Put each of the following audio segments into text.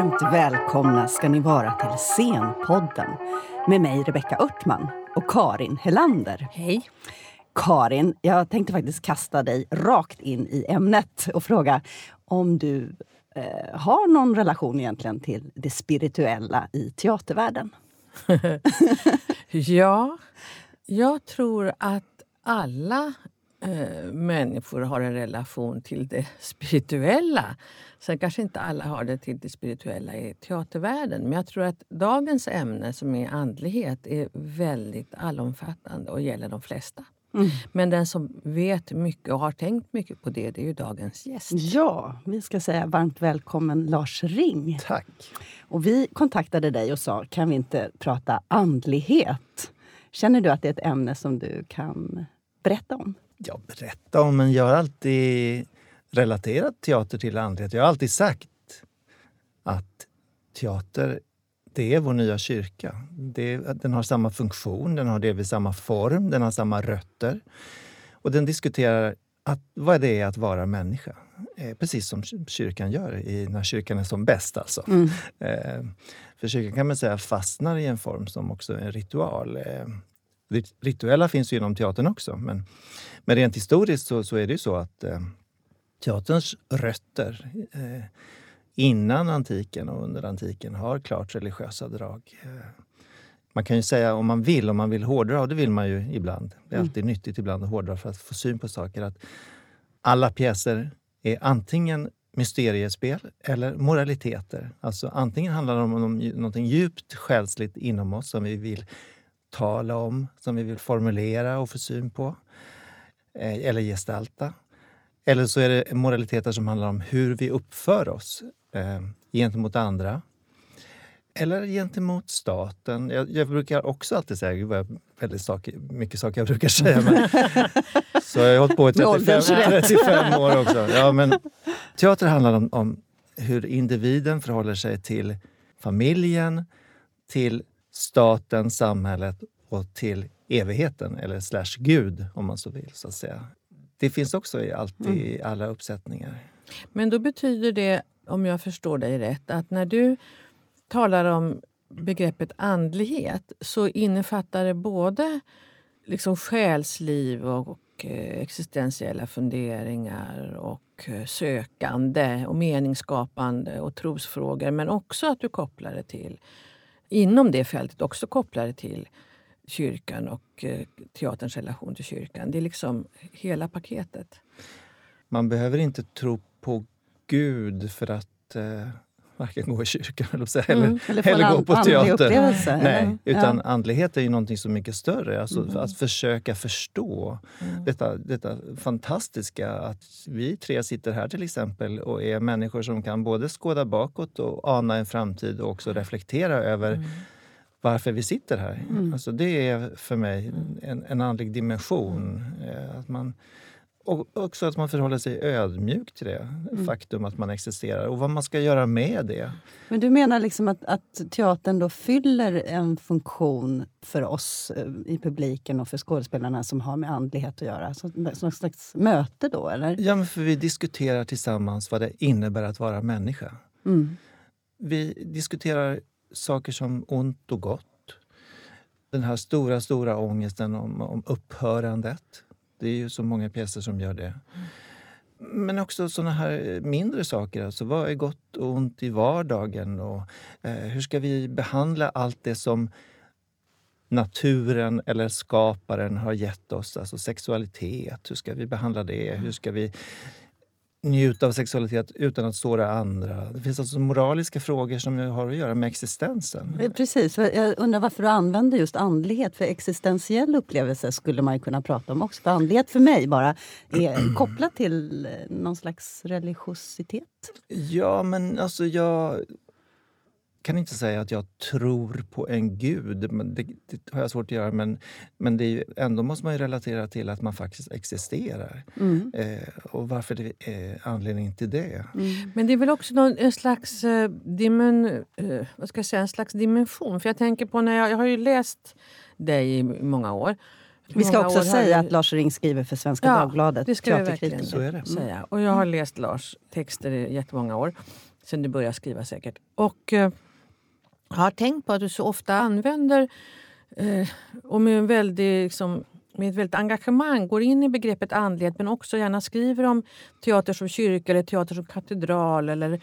Varmt välkomna ska ni vara till Scenpodden med mig Rebecka Örtman och Karin Helander. Hej. Karin, jag tänkte faktiskt kasta dig rakt in i ämnet och fråga om du eh, har någon relation egentligen till det spirituella i teatervärlden? ja, jag tror att alla eh, människor har en relation till det spirituella. Sen kanske inte alla har det till det spirituella i teatervärlden. Men jag tror att dagens ämne, som är andlighet, är väldigt allomfattande och gäller de flesta. Mm. Men den som vet mycket och har tänkt mycket på det, det är ju dagens gäst. Ja, vi ska säga varmt välkommen Lars Ring. Tack. Och vi kontaktade dig och sa, kan vi inte prata andlighet? Känner du att det är ett ämne som du kan berätta om? Ja, berätta om, men jag har alltid relaterat teater till andlighet. Jag har alltid sagt att teater det är vår nya kyrka. Det, den har samma funktion, den har delvis samma form, den har samma rötter. Och den diskuterar att, vad det är att vara människa. Eh, precis som kyrkan gör i, när kyrkan är som bäst. Alltså. Mm. Eh, för kyrkan kan man säga fastnar i en form som också är en ritual. Eh, rituella finns ju inom teatern också, men, men rent historiskt så, så är det ju så att eh, teaterns rötter eh, innan antiken och under antiken har klart religiösa drag. Eh, man kan ju säga om man vill, om man vill hårdra, och det vill man ju ibland. Det är mm. alltid mm. nyttigt ibland att hårdra för att få syn på saker. Att alla pjäser är antingen mysteriespel eller moraliteter. Alltså antingen handlar det om något djupt själsligt inom oss som vi vill tala om, som vi vill formulera och få syn på. Eh, eller gestalta. Eller så är det moraliteter som handlar om hur vi uppför oss eh, gentemot andra. Eller gentemot staten. Jag, jag brukar också alltid säga, gud vad väldigt saker, mycket saker jag brukar säga. Men, så jag har hållit på i 35, 35 år också. Ja, men, teater handlar om, om hur individen förhåller sig till familjen, till staten, samhället och till evigheten, eller slash Gud om man så vill. så att säga. Det finns också i, alltid mm. i alla uppsättningar. Men då betyder det, om jag förstår dig rätt, att när du talar om begreppet andlighet så innefattar det både liksom själsliv och, eh, existentiella funderingar och eh, sökande och meningsskapande och trosfrågor men också att du kopplar det till, inom det fältet också kopplade till kyrkan och eh, teaterns relation till kyrkan. Det är liksom hela paketet. Man behöver inte tro på Gud för att eh, varken gå i kyrkan eller, mm, eller, eller gå på teater. Nej, utan ja. andlighet är ju någonting så mycket större. Alltså, mm. Att försöka förstå mm. detta, detta fantastiska att vi tre sitter här till exempel och är människor som kan både skåda bakåt och ana en framtid och också reflektera över mm varför vi sitter här. Mm. Alltså det är för mig en, en andlig dimension. Eh, att man, och också att man förhåller sig ödmjuk till det mm. faktum att man existerar och vad man ska göra med det. Men du menar liksom att, att teatern då fyller en funktion för oss eh, i publiken och för skådespelarna som har med andlighet att göra? Så, något slags möte då, eller? Ja, men för vi diskuterar tillsammans vad det innebär att vara människa. Mm. Vi diskuterar saker som ont och gott. Den här stora, stora ångesten om, om upphörandet. Det är ju så många pjäser som gör det. Men också såna här eh, mindre saker. Alltså, vad är gott och ont i vardagen? Och, eh, hur ska vi behandla allt det som naturen eller skaparen har gett oss? Alltså sexualitet, hur ska vi behandla det? Hur ska vi njuta av sexualitet utan att såra andra. Det finns alltså moraliska frågor som har att göra med existensen. Precis. Jag undrar varför du använder just andlighet. För existentiell upplevelse skulle man kunna prata om också. För andlighet för mig bara är kopplat till eh, någon slags religiositet. Ja, men alltså jag kan inte säga att jag tror på en gud. Det, det har jag svårt att göra. Men, men det är ändå måste man ju relatera till att man faktiskt existerar. Mm. Eh, och varför det är anledningen till det. Mm. Men det är väl också någon, en, slags, eh, dimen, eh, vad ska jag säga, en slags dimension. För jag tänker på när jag, jag har ju läst dig i många år. Vi ska också säga att Lars Ring skriver för Svenska ja, Dagbladet. Det ska vi verkligen Så är det. säga. Och jag har läst Lars texter i jättemånga år sen du började skriva säkert. Och eh, jag har tänkt på att du så ofta använder eh, och med, en väldig, liksom, med ett väldigt engagemang går in i begreppet andlighet men också gärna skriver om teater som kyrka eller teater som katedral eller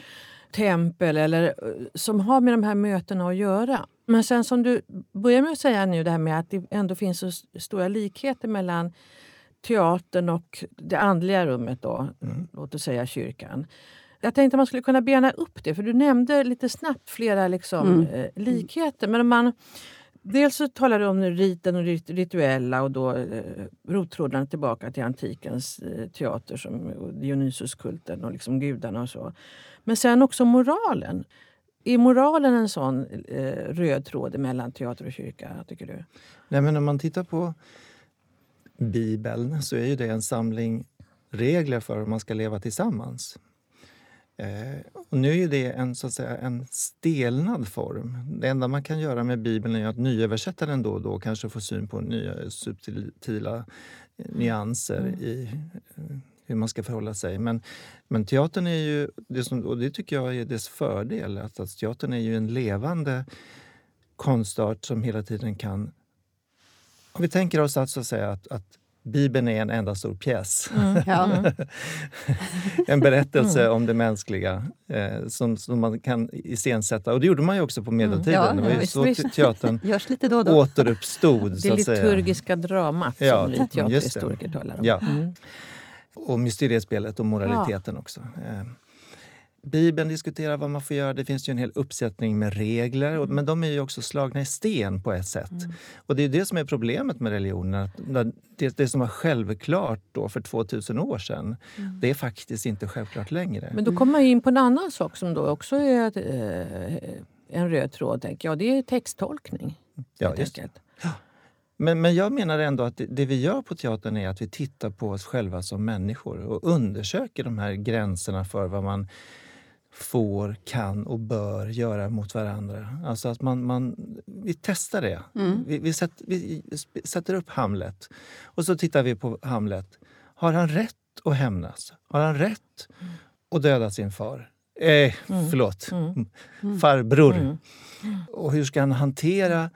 tempel eller eh, som har med de här mötena att göra. Men sen som du börjar med att säga nu det här med att det ändå finns så stora likheter mellan teatern och det andliga rummet, då, mm. låt oss säga kyrkan. Jag tänkte att man skulle kunna bena upp det, för du nämnde lite snabbt flera liksom, mm. eh, likheter. Men man, dels så talar du om riten och det rituella och då eh, rottrådarna tillbaka till antikens eh, teater som Dionysuskulten och liksom gudarna och så. Men sen också moralen. Är moralen en sån eh, röd tråd mellan teater och kyrka, tycker du? Nej, men om man tittar på Bibeln så är ju det en samling regler för hur man ska leva tillsammans. Eh, och nu är det en, så att säga, en stelnad form. Det enda man kan göra med Bibeln är att nyöversätta den då och då kanske få syn på nya subtila nyanser mm. i eh, hur man ska förhålla sig. Men, men teatern är ju, det som, och det tycker jag är dess fördel, att, att teatern är ju en levande konstart som hela tiden kan... Om vi tänker oss att, så att, säga, att, att Bibeln är en enda stor pjäs. Mm, ja. en berättelse mm. om det mänskliga eh, som, som, man kan iscensätta. Och det gjorde man ju också på medeltiden. Mm. Ja, det var ju så visst. teatern då då. återuppstod. Det liturgiska dramat ja, som teaterhistoriker talar om. Ja. Mm. Och mysteriespelet och moraliteten också. Eh, Bibeln diskuterar vad man får göra. Det finns ju en hel uppsättning med regler. Mm. Men de är ju också slagna i sten på ett sätt. Mm. Och det är det som är problemet med religionen. Det, det som var självklart då för 2000 år sedan, mm. det är faktiskt inte självklart längre. Men då kommer man in på en annan sak som då också är eh, en röd tråd. Tänker jag. Det är texttolkning. Ja, just. Men, men jag menar ändå att det, det, vi gör på teatern är att vi tittar på oss själva som människor och undersöker de här gränserna för vad man får, kan och bör göra mot varandra. Alltså att man, man, vi testar det. Mm. Vi, vi, sätter, vi, sätter upp Hamlet och så tittar vi på Hamlet. Har han rätt att hämnas? Har han rätt att döda sin far? Eh, mm. Förlåt, mm. mm. farbror. Mm. Och hur ska han hantera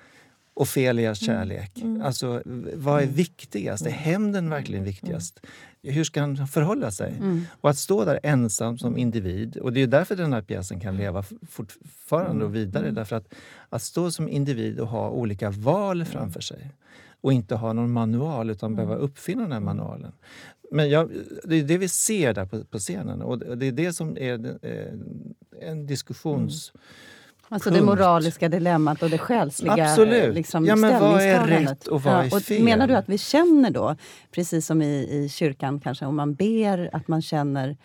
Ofelias mm. kärlek? Mm. Alltså, vad är viktigast? Är hämnden verkligen viktigast? Hur ska han förhålla sig? Mm. Och att stå där ensam som individ. Och det är därför den här pjäsen kan leva fortfarande och vidare. Mm. Därför att, att stå som individ och ha olika val framför sig och inte ha någon manual utan mm. behöva uppfinna den här manualen. Men jag, det är det vi ser där på, på scenen och det är det som är eh, en diskussions... Alltså Punkt. det moraliska dilemmat och det själsliga Absolut. Liksom, ja, men vad är rätt och vad ja, är fel? menar du att vi känner då, precis som i, i kyrkan kanske, om man ber, att man känner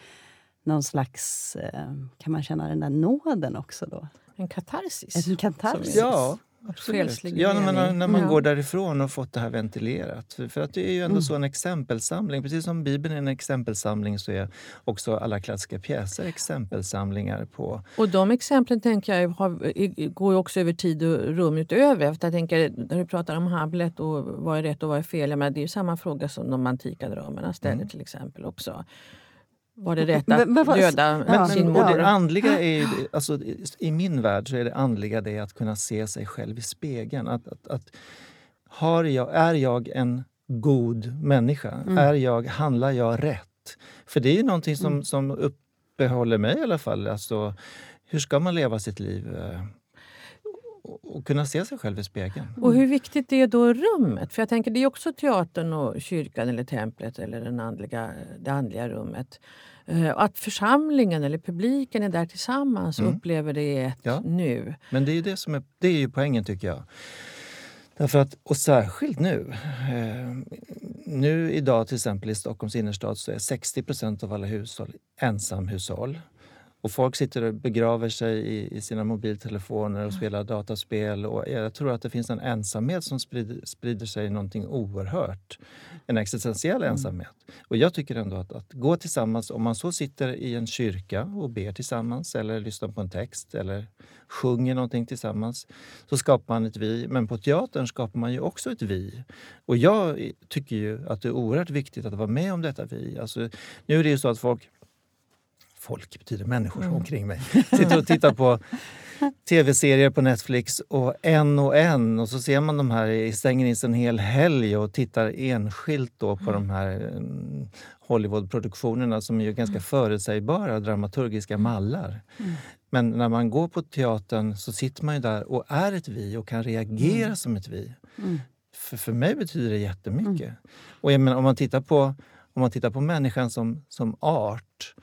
någon slags... Eh, kan man känna den där nåden också då? En katarsis. En katarsis. Ja, Absolut. Ja, när man, när man ja. går därifrån och fått det här ventilerat. För, för att det är ju ändå mm. så en exempelsamling. Precis som Bibeln är en exempelsamling så är också alla klassiska pjäser exempelsamlingar på... Och de exemplen tänker jag har, går ju också över tid och rum utöver. För jag tänker, när du pratar om Hamlet och vad är rätt och vad är fel. Jag menar, det är ju samma fråga som de antika dramerna ställer mm. till exempel också. Var det rätt att men, döda men, sin mor? Det andliga är, alltså, I min värld så är det andliga det att kunna se sig själv i spegeln. Att, att, att har jag, är jag en god människa? Mm. Är jag, handlar jag rätt? För det är ju någonting som, mm. som uppehåller mig i alla fall. Alltså, hur ska man leva sitt liv? Eh, och kunna se sig själv i spegeln. Och hur viktigt är då rummet? För jag tänker Det är också teatern, och kyrkan eller templet eller den andliga, det andliga rummet. Uh, att församlingen eller publiken är där tillsammans och mm. upplever det ett ja. nu. Men det är, det, som är, det är ju poängen tycker jag. Därför att, och särskilt nu. Eh, nu idag till exempel i Stockholms innerstad så är 60% av alla hushåll ensamhushåll. Och folk sitter och begraver sig i, i, sina mobiltelefoner och spelar dataspel. Och jag tror att det finns en ensamhet som sprider, sprider sig någonting oerhört. En existentiell mm. ensamhet. Och jag tycker ändå att, att gå tillsammans, om man så sitter i en kyrka och ber tillsammans eller lyssnar på en text eller sjunger någonting tillsammans, så skapar man ett vi. Men på teatern skapar man ju också ett vi. Och jag tycker ju att det är oerhört viktigt att vara med om detta vi. Alltså, nu är det ju så att folk folk betyder människor omkring mig. Sitter och tittar på tv-serier på Netflix och en och en. Och så ser man de här, stänger in sig en hel helg och tittar enskilt då på de här mm, Hollywoodproduktionerna som är ganska förutsägbara dramaturgiska mallar. Men när man går på teatern så sitter man ju där och är ett vi och kan reagera som ett vi. För, för mig betyder det jättemycket. Och jag menar, om, man tittar på, om man tittar på människan som, som art,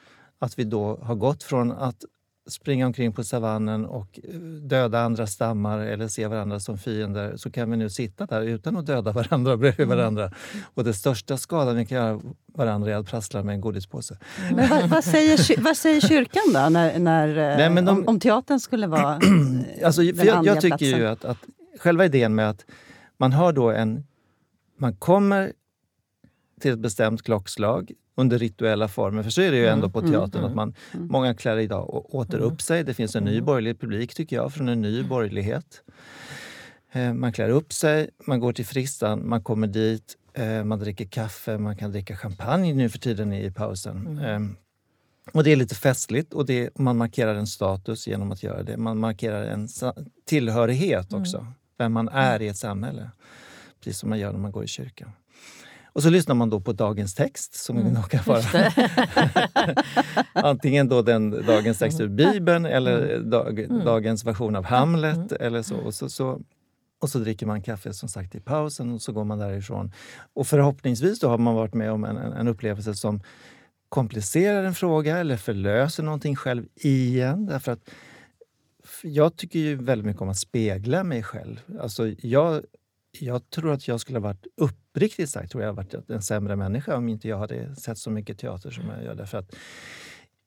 att vi då har gått från att springa omkring på savannen och eh, döda andra stammar eller se varandra som fiender så kan vi nu sitta där utan att döda varandra bredvid varandra. Och det största skadan vi kan göra varandra är att prassla med en godispåse. Men vad, vad, säger, vad säger kyrkan då, när, när, eh, Nej, men de- om, om teatern skulle vara eh, Alltså, den för jag, jag tycker platsen? ju att, att själva idén med att man har då en... Man kommer till ett bestämt klockslag under rituella former. För så är det ju ändå på teatern. att man, Många klär idag åter upp sig. Det finns en ny borgerlig publik tycker jag, från en ny borgerlighet. Eh, Man klär upp sig, man går till fristan, man kommer dit, eh, man dricker kaffe, man kan dricka champagne nu för tiden i pausen. Eh, och det är lite festligt och det, man markerar en status genom att göra det. Man markerar en tillhörighet också, vem man är i ett samhälle. Precis som man gör när man går i kyrkan. Och så lyssnar man då på dagens text som mm. kan vara antingen då den dagens text ur Bibeln eller dag, dagens version av Hamlet. Eller så. Och, så, så, och så dricker man kaffe som sagt i pausen och så går man därifrån. Och förhoppningsvis då har man varit med om en, en, upplevelse som komplicerar en fråga eller förlöser någonting själv igen. Därför att jag tycker ju väldigt mycket om att spegla mig själv. Alltså jag, jag tror att jag skulle ha varit, uppriktigt sagt, tror jag varit en sämre människa om inte jag hade sett så mycket teater som jag gör. Därför att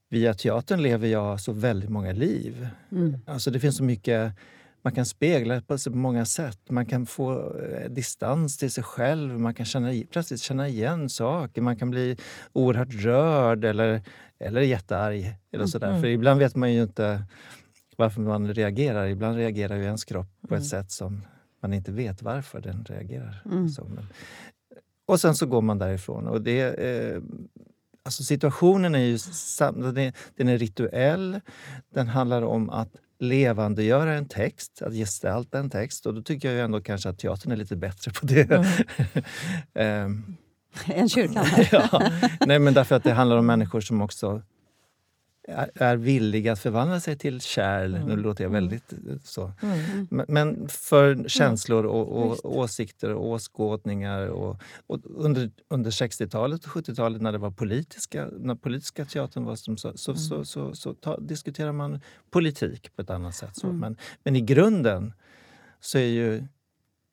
via teatern lever jag så väldigt många liv. Alltså det finns så mycket man kan spegla på så många sätt. Man kan få eh, distans till sig själv, man kan känna, plötsligt känna igen saker. Man kan bli oerhört rörd eller, eller jättearg. Eller sådär. För ibland vet man ju inte varför man reagerar. Ibland reagerar ju ens kropp på ett sätt som man inte vet varför den reagerar. Så, men, och sen så går man därifrån. Och det, eh, alltså situationen är ju den är, rituell. Den handlar om att levandegöra en text, att gestalta en text. Och då tycker jag ju ändå kanske att teatern är lite bättre på det. Ehm, Än kyrkan? ja. Nej, men därför att det handlar om människor som också är, villiga att förvandla sig till kärl. Nu låter jag väldigt eh, så. Men, men för känslor och, och åsikter och åskådningar. Och, och under, under 60-talet och 70-talet när det var politiska, när politiska teatern var som så, så, så, så, så ta, diskuterar man politik på ett annat sätt. Så. Men, men i grunden så är ju...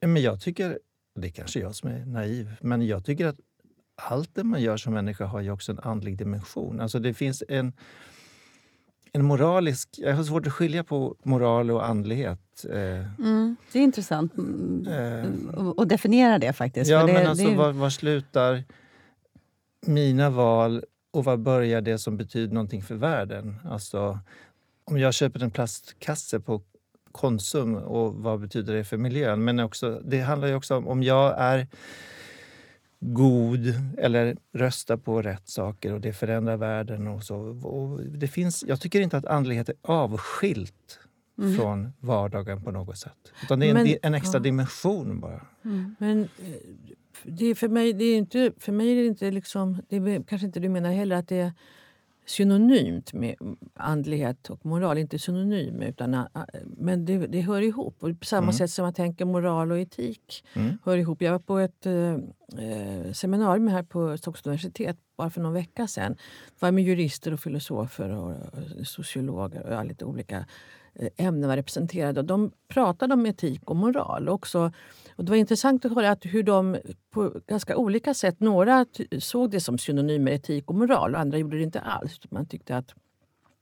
Men jag tycker, det är kanske jag som är naiv, men jag tycker att allt det man gör som människa har ju också en andlig dimension. Alltså det finns en, en moralisk... Jag har svårt att skilja på moral och andlighet. Eh, Mm, det är intressant mm, eh, att- att definiera det faktiskt. ja, det, men alltså, det var, var slutar mina val och var börjar det som betyder någonting för världen? Alltså, om jag köper en plastkasse på Konsum, och vad betyder det för miljön? Men också, det handlar ju också om om jag är god eller röstar på rätt saker och det förändrar världen. och så. Och det finns, jag tycker inte att andlighet är avskilt från vardagen på något sätt. Utan det är en, Men- di- en extra ja. dimension bara. Men eh, det är för, mig, det är inte, för mig är det inte liksom... Det är kanske inte du menar heller att det är synonymt med andlighet och moral. Inte synonym, utan, eh, men det, det hör ihop. Och på samma sätt som man tänker moral och etik Mm. hör ihop. Jag var på ett eh, eh, seminarium här på Stockholms universitet bara för någon vecka sedan. Det var med jurister och filosofer och sociologer och lite olika Eh, ämnen var representerade. Och de pratade om etik och moral. Också, och det var intressant att höra att hur de på ganska olika sätt... Några såg det som synonymer etik och moral och andra gjorde det inte alls. Man tyckte att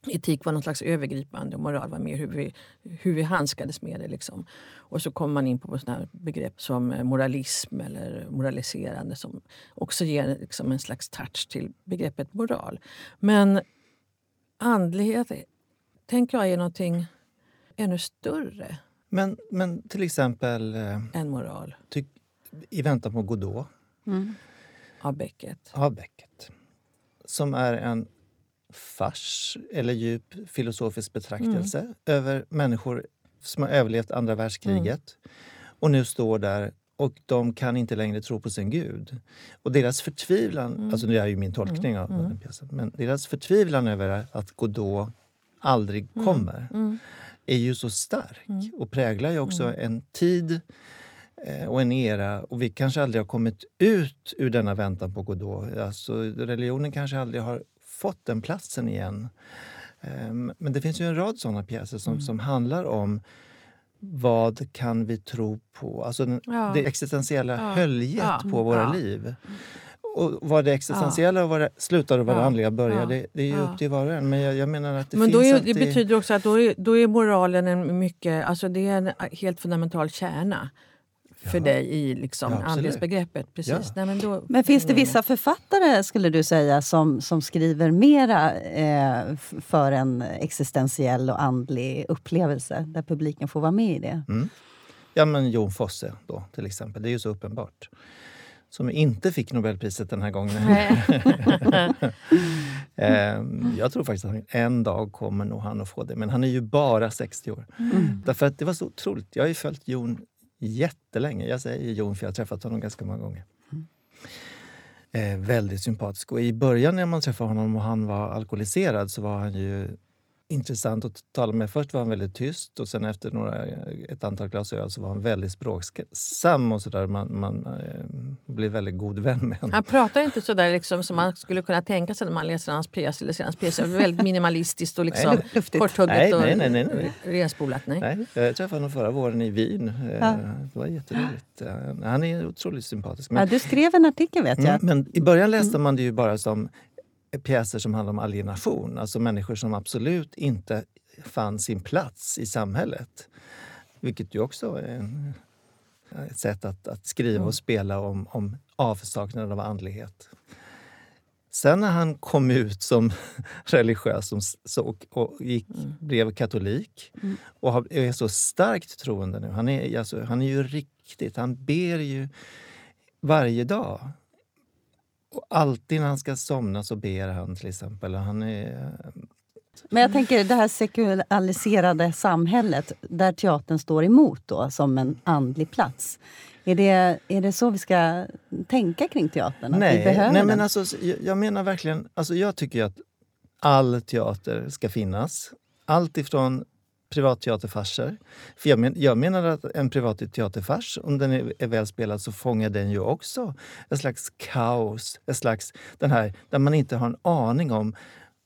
etik var något slags övergripande och moral var mer hur vi, hur vi handskades med det. Liksom. Och så kommer man in på såna här begrepp som eh, moralism eller moraliserande som också ger liksom en slags touch till begreppet moral. Men andlighet tänker jag är någonting ännu större. Men, men till exempel eh, än moral. tyck, I väntan på Godot. Av Beckett. av Beckett. Som är en fars eller djup filosofisk betraktelse över människor som har överlevt andra världskriget. Och nu står där och de kan inte längre tro på sin gud. Och deras förtvivlan, alltså det är ju min tolkning av den pjäsen, men deras förtvivlan över att Godot aldrig kommer är ju så stark och präglar ju också en tid eh, och en era. Och vi kanske aldrig har kommit ut ur denna väntan på Godot. Alltså, religionen kanske aldrig har fått den platsen igen. Ehm, Men det finns ju en rad såna pjäser som, som handlar om vad kan vi tro på? Alltså den, Ja. det existentiella Ja. höljet Ja. på våra liv. Och vad det existentiella och vad det slutar och vad det Ja. andliga börjar, Ja. det, det är ju Ja. upp till var och en. Men jag, jag menar att det Men finns då är, alltid... det betyder också att då är, då är moralen en mycket, alltså det är en helt fundamental kärna för Ja. dig i liksom Ja, absolut. andlighetsbegreppet. Precis. Ja. Nej, men, då, Men finns det vissa författare, skulle du säga, som, som skriver mera eh, för en existentiell och andlig upplevelse, där publiken får vara med i det? Mm. Ja, men Jon Fosse då, till exempel. Det är ju så uppenbart. Som inte fick Nobelpriset den här gången. Ehm, jag tror faktiskt att en dag kommer nog han att få det. Men han är ju bara 60 år. Mm. Därför att det var så otroligt. Jag har ju följt Jon jättelänge. Jag säger Jon för jag har träffat honom ganska många gånger. Eh, väldigt sympatisk. Och i början när man träffade honom och han var alkoholiserad så var han ju intressant att tala med. Först var han väldigt tyst och sen efter några, ett antal glas öl så var han väldigt språksam och sådär. Man, man eh, blev väldigt god vän med honom. Han pratar inte så där liksom, som man skulle kunna tänka sig när man läser hans pjäs. Eller ser hans pjäs. Väldigt minimalistiskt och liksom, korthugget Nej, och nej, nej, nej, nej. renspolat. Nej. Nej, jag träffade honom förra våren i Wien. Eh, Ja. Det var jätteroligt. Eh, Han är otroligt sympatisk. Ja, du skrev en artikel vet jag. Mm, men i början läste man det ju bara som pjäser som handlar om alienation. Alltså människor som absolut inte fann sin plats i samhället. Vilket ju också är en, ett sätt att, att skriva och spela om, om avsaknaden av andlighet. Sen när han kom ut som religiös som, så, och, gick, blev katolik och har, är så starkt troende nu. Han är, alltså, han är ju riktigt, han ber ju varje dag. Och alltid när han ska somna så ber han till exempel. Han är, Men jag tänker det här sekulariserade samhället där teatern står emot då, som en andlig plats. Är det, är det så vi ska tänka kring teatern? Nej, nej men den? alltså, jag, menar verkligen, alltså jag tycker att all teater ska finnas. Allt ifrån privatteaterfarser. För jag, men, jag menar att en privatteaterfars, om den är, är väl spelad så fångar den ju också ett slags kaos. Ett slags, den här, där man inte har en aning om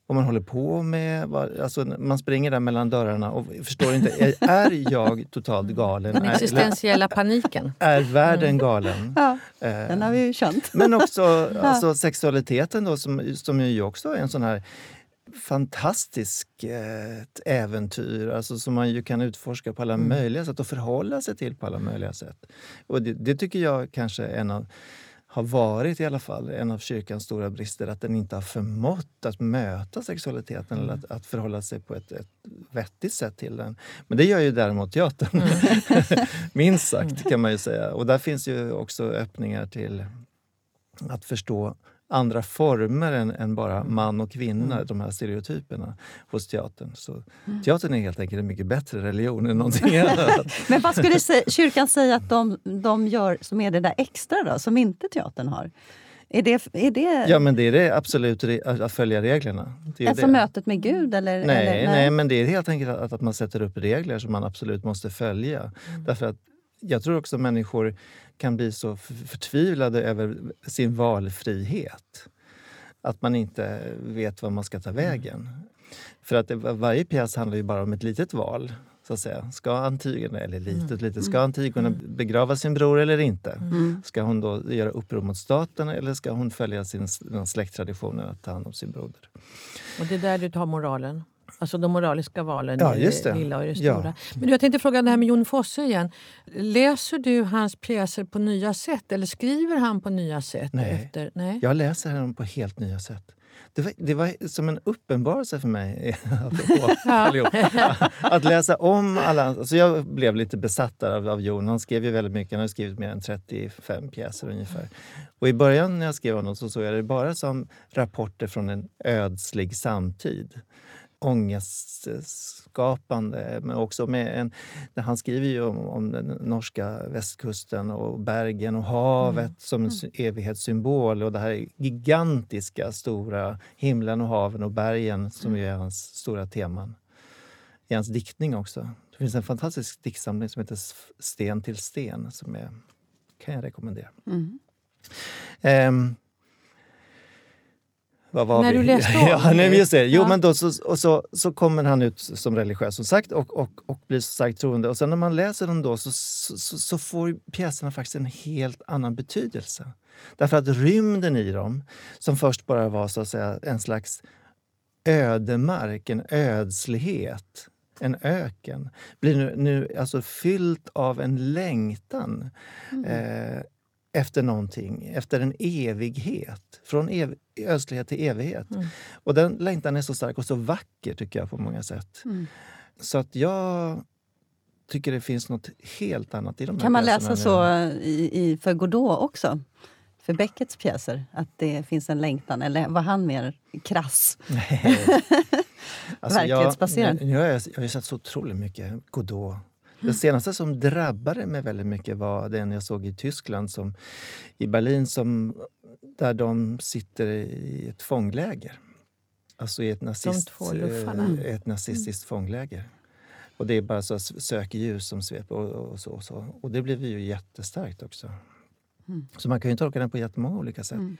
vad man håller på med. Vad, alltså, man springer där mellan dörrarna och förstår inte. Är, är jag totalt galen? Den Är, existentiella paniken. är världen galen? Ja, Eh, den har vi ju känt. men också alltså, sexualiteten då, som, som ju också är en sån här fantastisk eh, äventyr alltså, som man ju kan utforska på alla möjliga sätt och förhålla sig till på alla möjliga sätt. Och det, det tycker jag kanske är en av, har varit i alla fall en av kyrkans stora brister, att den inte har förmått att möta sexualiteten eller att, att förhålla sig på ett, ett vettigt sätt till den. Men det gör ju däremot teatern. Minst sagt kan man ju säga. Och där finns ju också öppningar till att förstå andra former än, än bara man och kvinna, de här stereotyperna hos teatern. Så teatern är helt enkelt en mycket bättre religion än någonting annat. Men vad skulle kyrkan säga att de, de gör som är det där extra då, som inte teatern har? Är det, är det Ja, men det är det absolut att följa reglerna. Det alltså det. mötet med Gud? Eller, Nej, eller, nej, men det är helt enkelt att, att man sätter upp regler som man absolut måste följa. Mm. Därför att jag tror också människor kan bli så förtvivlade över sin valfrihet. Att man inte vet vad man ska ta vägen. För att det, varje pjäs handlar ju bara om ett litet val. Så att säga. Ska Antigone, eller litet, litet, ska Antigone begrava sin bror eller inte? Mm. Ska hon då göra uppror mot staten eller ska hon följa sin släkttraditionen att ta hand om sin broder? Och det är där du tar moralen. Alltså de moraliska valen, Ja, i det. lilla och det Ja. stora. Men du, jag tänkte fråga det här med Jon Fosse igen. Läser du hans pjäser på nya sätt eller skriver han på nya sätt? Nej. Efter, nej? Jag läser honom på helt nya sätt. Det var, det var som en uppenbarelse för mig Ja. att läsa om alla... Alltså jag blev lite besatt av, av Jon. Han skrev ju väldigt mycket. Han har skrivit mer än 35 pjäser ungefär. Och I början när jag skrev honom så såg jag det bara som rapporter från en ödslig samtid. Ångestskapande, men också med en... Han skriver ju om, om den norska västkusten och bergen och havet som en sy- evighetssymbol. Och det här gigantiska, stora himlen och haven och bergen som ju är hans stora teman. I hans diktning också. Det finns en fantastisk diktsamling som heter Sten till sten som är, kan jag rekommendera. Mm. Var När vi? du läste om ja, nej, just det. Jo, Ja. men då så, och så, så kommer han ut som religiös som sagt och, och, och blir så starkt troende. Och sen när man läser dem då så, så, så, får pjäserna faktiskt en helt annan betydelse. Därför att rymden i dem, som först bara var så att säga en slags ödemark, en ödslighet, en öken, blir nu, nu alltså fyllt av en längtan eh, efter någonting, efter en evighet. Från ev ödslighet till evighet. Mm. Och den längtan är så stark och så vacker tycker jag på många sätt. Mm. Så att jag tycker det finns något helt annat i de här Kan man läsa så i, i, för Godot också? För Beckets pjäser? Att det finns en längtan? Eller var han mer krass? Alltså, Verklighetsbaserad. Jag, jag, har- jag har ju sett så otroligt mycket Godot. Det senaste som drabbade mig väldigt mycket var den jag såg i Tyskland, som, i Berlin, som, där de sitter i ett fångläger. Alltså i ett, nazist, eh, ett nazistiskt fångläger. Och det är bara så sökljus som sveper. Och, och, så, och, så. och det blev ju jättestarkt också. Mm. Så man kan ju tolka den på jättemånga olika sätt. Mm.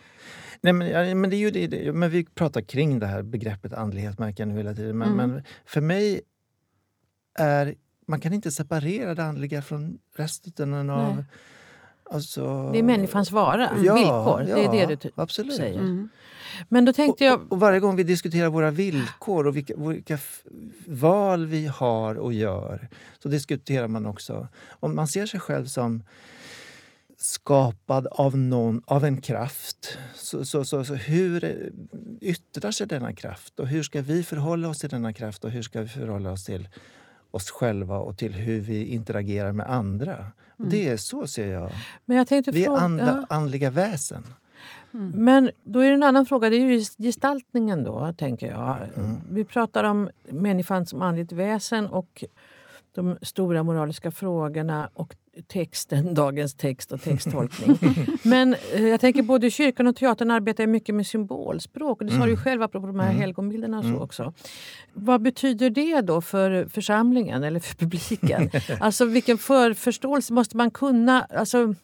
Nej, men, ja, men, det är ju det, det, men vi pratar kring det här begreppet andlighet märker jag nu hela tiden. Men, Mm. men för mig är... Man kan inte separera det andliga från resten av... Nej. Alltså, Det är människans vara, ja, villkor. det är ja, det du absolut. säger. Mm. Men då tänkte Och, jag... och, och varje gång vi diskuterar våra villkor och vilka, vilka val vi har och gör så diskuterar man också om man ser sig själv som skapad av, någon, av en kraft. Så, så, så, så hur yttrar sig denna kraft? Och hur ska vi förhålla oss till denna kraft? Och hur ska vi förhålla oss till oss själva och till hur vi interagerar med andra? Och Det är så ser jag. Men jag tänkte Vi är andla, andliga väsen. Men då är det en annan fråga. Det är ju gestaltningen då, tänker jag. Mm. Vi pratar om människan som andligt väsen och de stora moraliska frågorna och texten, dagens text och texttolkning. Men eh, jag tänker både kyrkan och teatern arbetar mycket med symbolspråk. Och det sa du ju själv apropå de här helgonbilderna och så också. Vad betyder det då för församlingen eller för publiken? alltså vilken för, förståelse måste man kunna... Alltså,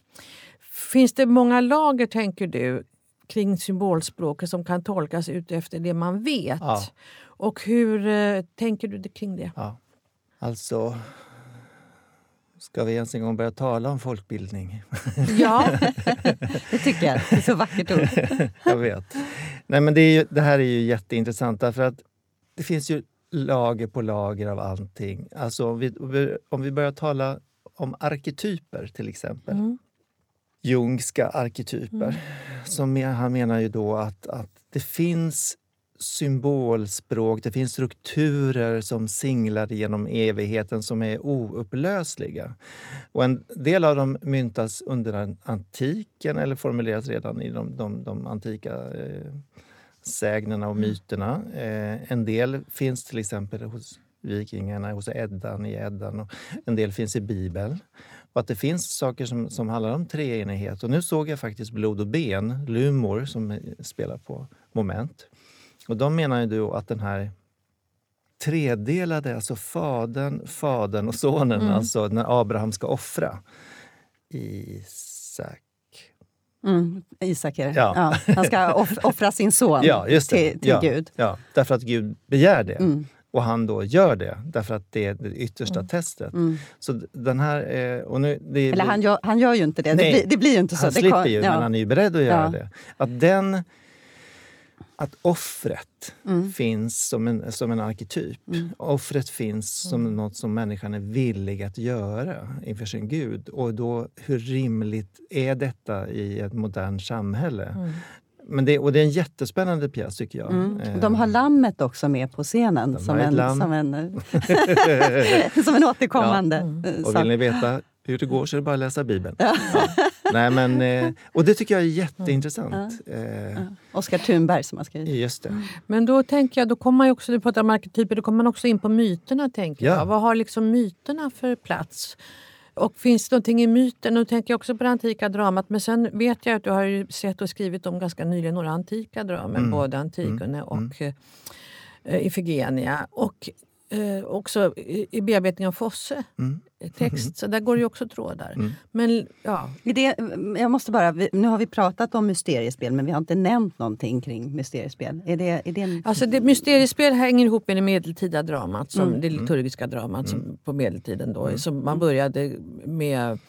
Finns det många lager, tänker du, kring symbolspråket som kan tolkas ut efter det man vet? Ja. Och hur eh, tänker du kring det? Ja. Alltså... Ska vi ens en gång börja tala om folkbildning? Ja, Det tycker jag. Det är så vackert ord. Jag vet. Nej, men det, ju, det här är ju jätteintressant därför att det finns ju lager på lager av allting. Alltså om vi, om vi börjar tala om arketyper till exempel. Mm. Jungska arketyper. Som me- han menar ju då att, att det finns symbolspråk, det finns strukturer som singlar genom evigheten som är oupplösliga. Och en del av dem myntas under an- antiken eller formuleras redan i de, de, de antika eh, sägnerna och myterna. Eh, en del finns till exempel hos vikingarna, hos Eddan i Eddan och en del finns i Bibeln. Och att det finns saker som, som handlar om treenighet. Och nu såg jag faktiskt Blod och ben, Lumor, som spelar på Moment. Och de menar ju då att den här tredelade, alltså fadern, fadern och sonen, Mm. alltså när Abraham ska offra Isak. Mm. Isak är det. Ja. Ja. Han ska off offra sin son Ja, just det. till, till ja, Gud. Ja, därför att Gud begär det. Mm. Och han då gör det, därför att det är det yttersta testet. Mm. Så den här... Eh, och nu, det, Eller han gör, han gör ju inte det. Det Nej. blir, det blir ju inte så. han det slipper ju, men han är ju beredd att göra det. Att den... Att offret Mm. finns som en, som en arketyp. Mm. Offret finns som något som människan är villig att göra inför sin Gud. Och då, hur rimligt är detta i ett modernt samhälle? Mm. men det, och det är en jättespännande pjäs tycker jag. Mm. Eh, De har lammet också med på scenen som en, som, en, som en återkommande eh, Och vill ni veta hur det går så är det bara att läsa Bibeln. Ja. Nej, men, eh, och det tycker jag är jätteintressant. Eh, Oskar Thunberg som har skrivit. Just det. Men då tänker jag, då kommer man ju också, du pratar om arketyper, då kommer man också in på myterna. tänker Ja. jag. Vad har liksom myterna för plats? Och finns det någonting i myten? Nu tänker jag också på det antika dramat. Men sen vet jag att du har ju sett och skrivit om ganska nyligen några antika dramer. Mm. Både Antigone och eh, Ifigenia. Och eh, också i, i bearbetning av Fosse Mm. Text. Så där går det ju också trådar. Mm. Men ja, Är Det, jag måste bara, nu har vi pratat om mysteriespel men vi har inte nämnt någonting kring mysteriespel. Är det, är det en, Alltså det, mysteriespel hänger ihop med det medeltida dramat, som Mm. det liturgiska dramat Mm. som, på medeltiden. Då, som man började med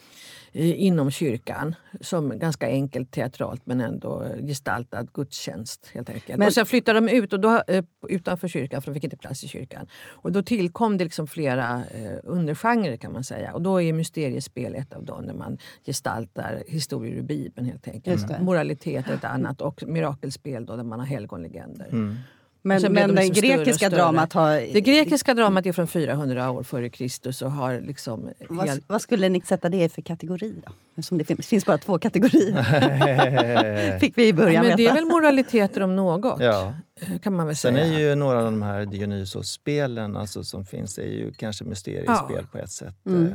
inom kyrkan som ganska enkelt teatralt men ändå gestaltad gudstjänst. helt enkelt. Men- och sen flyttade de ut och då, eh, utanför kyrkan för de fick inte plats i kyrkan. Och då tillkom det liksom flera eh, undergenrer kan man säga. Och då är mysteriespel ett av dem när man gestaltar historier ur Bibeln helt enkelt. Moralitet är ett annat och mirakelspel då, där man har helgonlegender. Mm. Men blev men de det liksom grekiska större. dramat har... Det grekiska dramat är från 400 år före Kristus och har liksom... vad, helt- vad skulle ni sätta det i för kategori då? Eftersom det finns, finns bara två kategorier. Fick vi i Ja, början men det är väl moraliteter om något, ja. kan man väl Sen säga. är ju några av de här Dionysos-spelen alltså, som finns är ju kanske mysteriespel Ja. på ett sätt. Mm. Eh,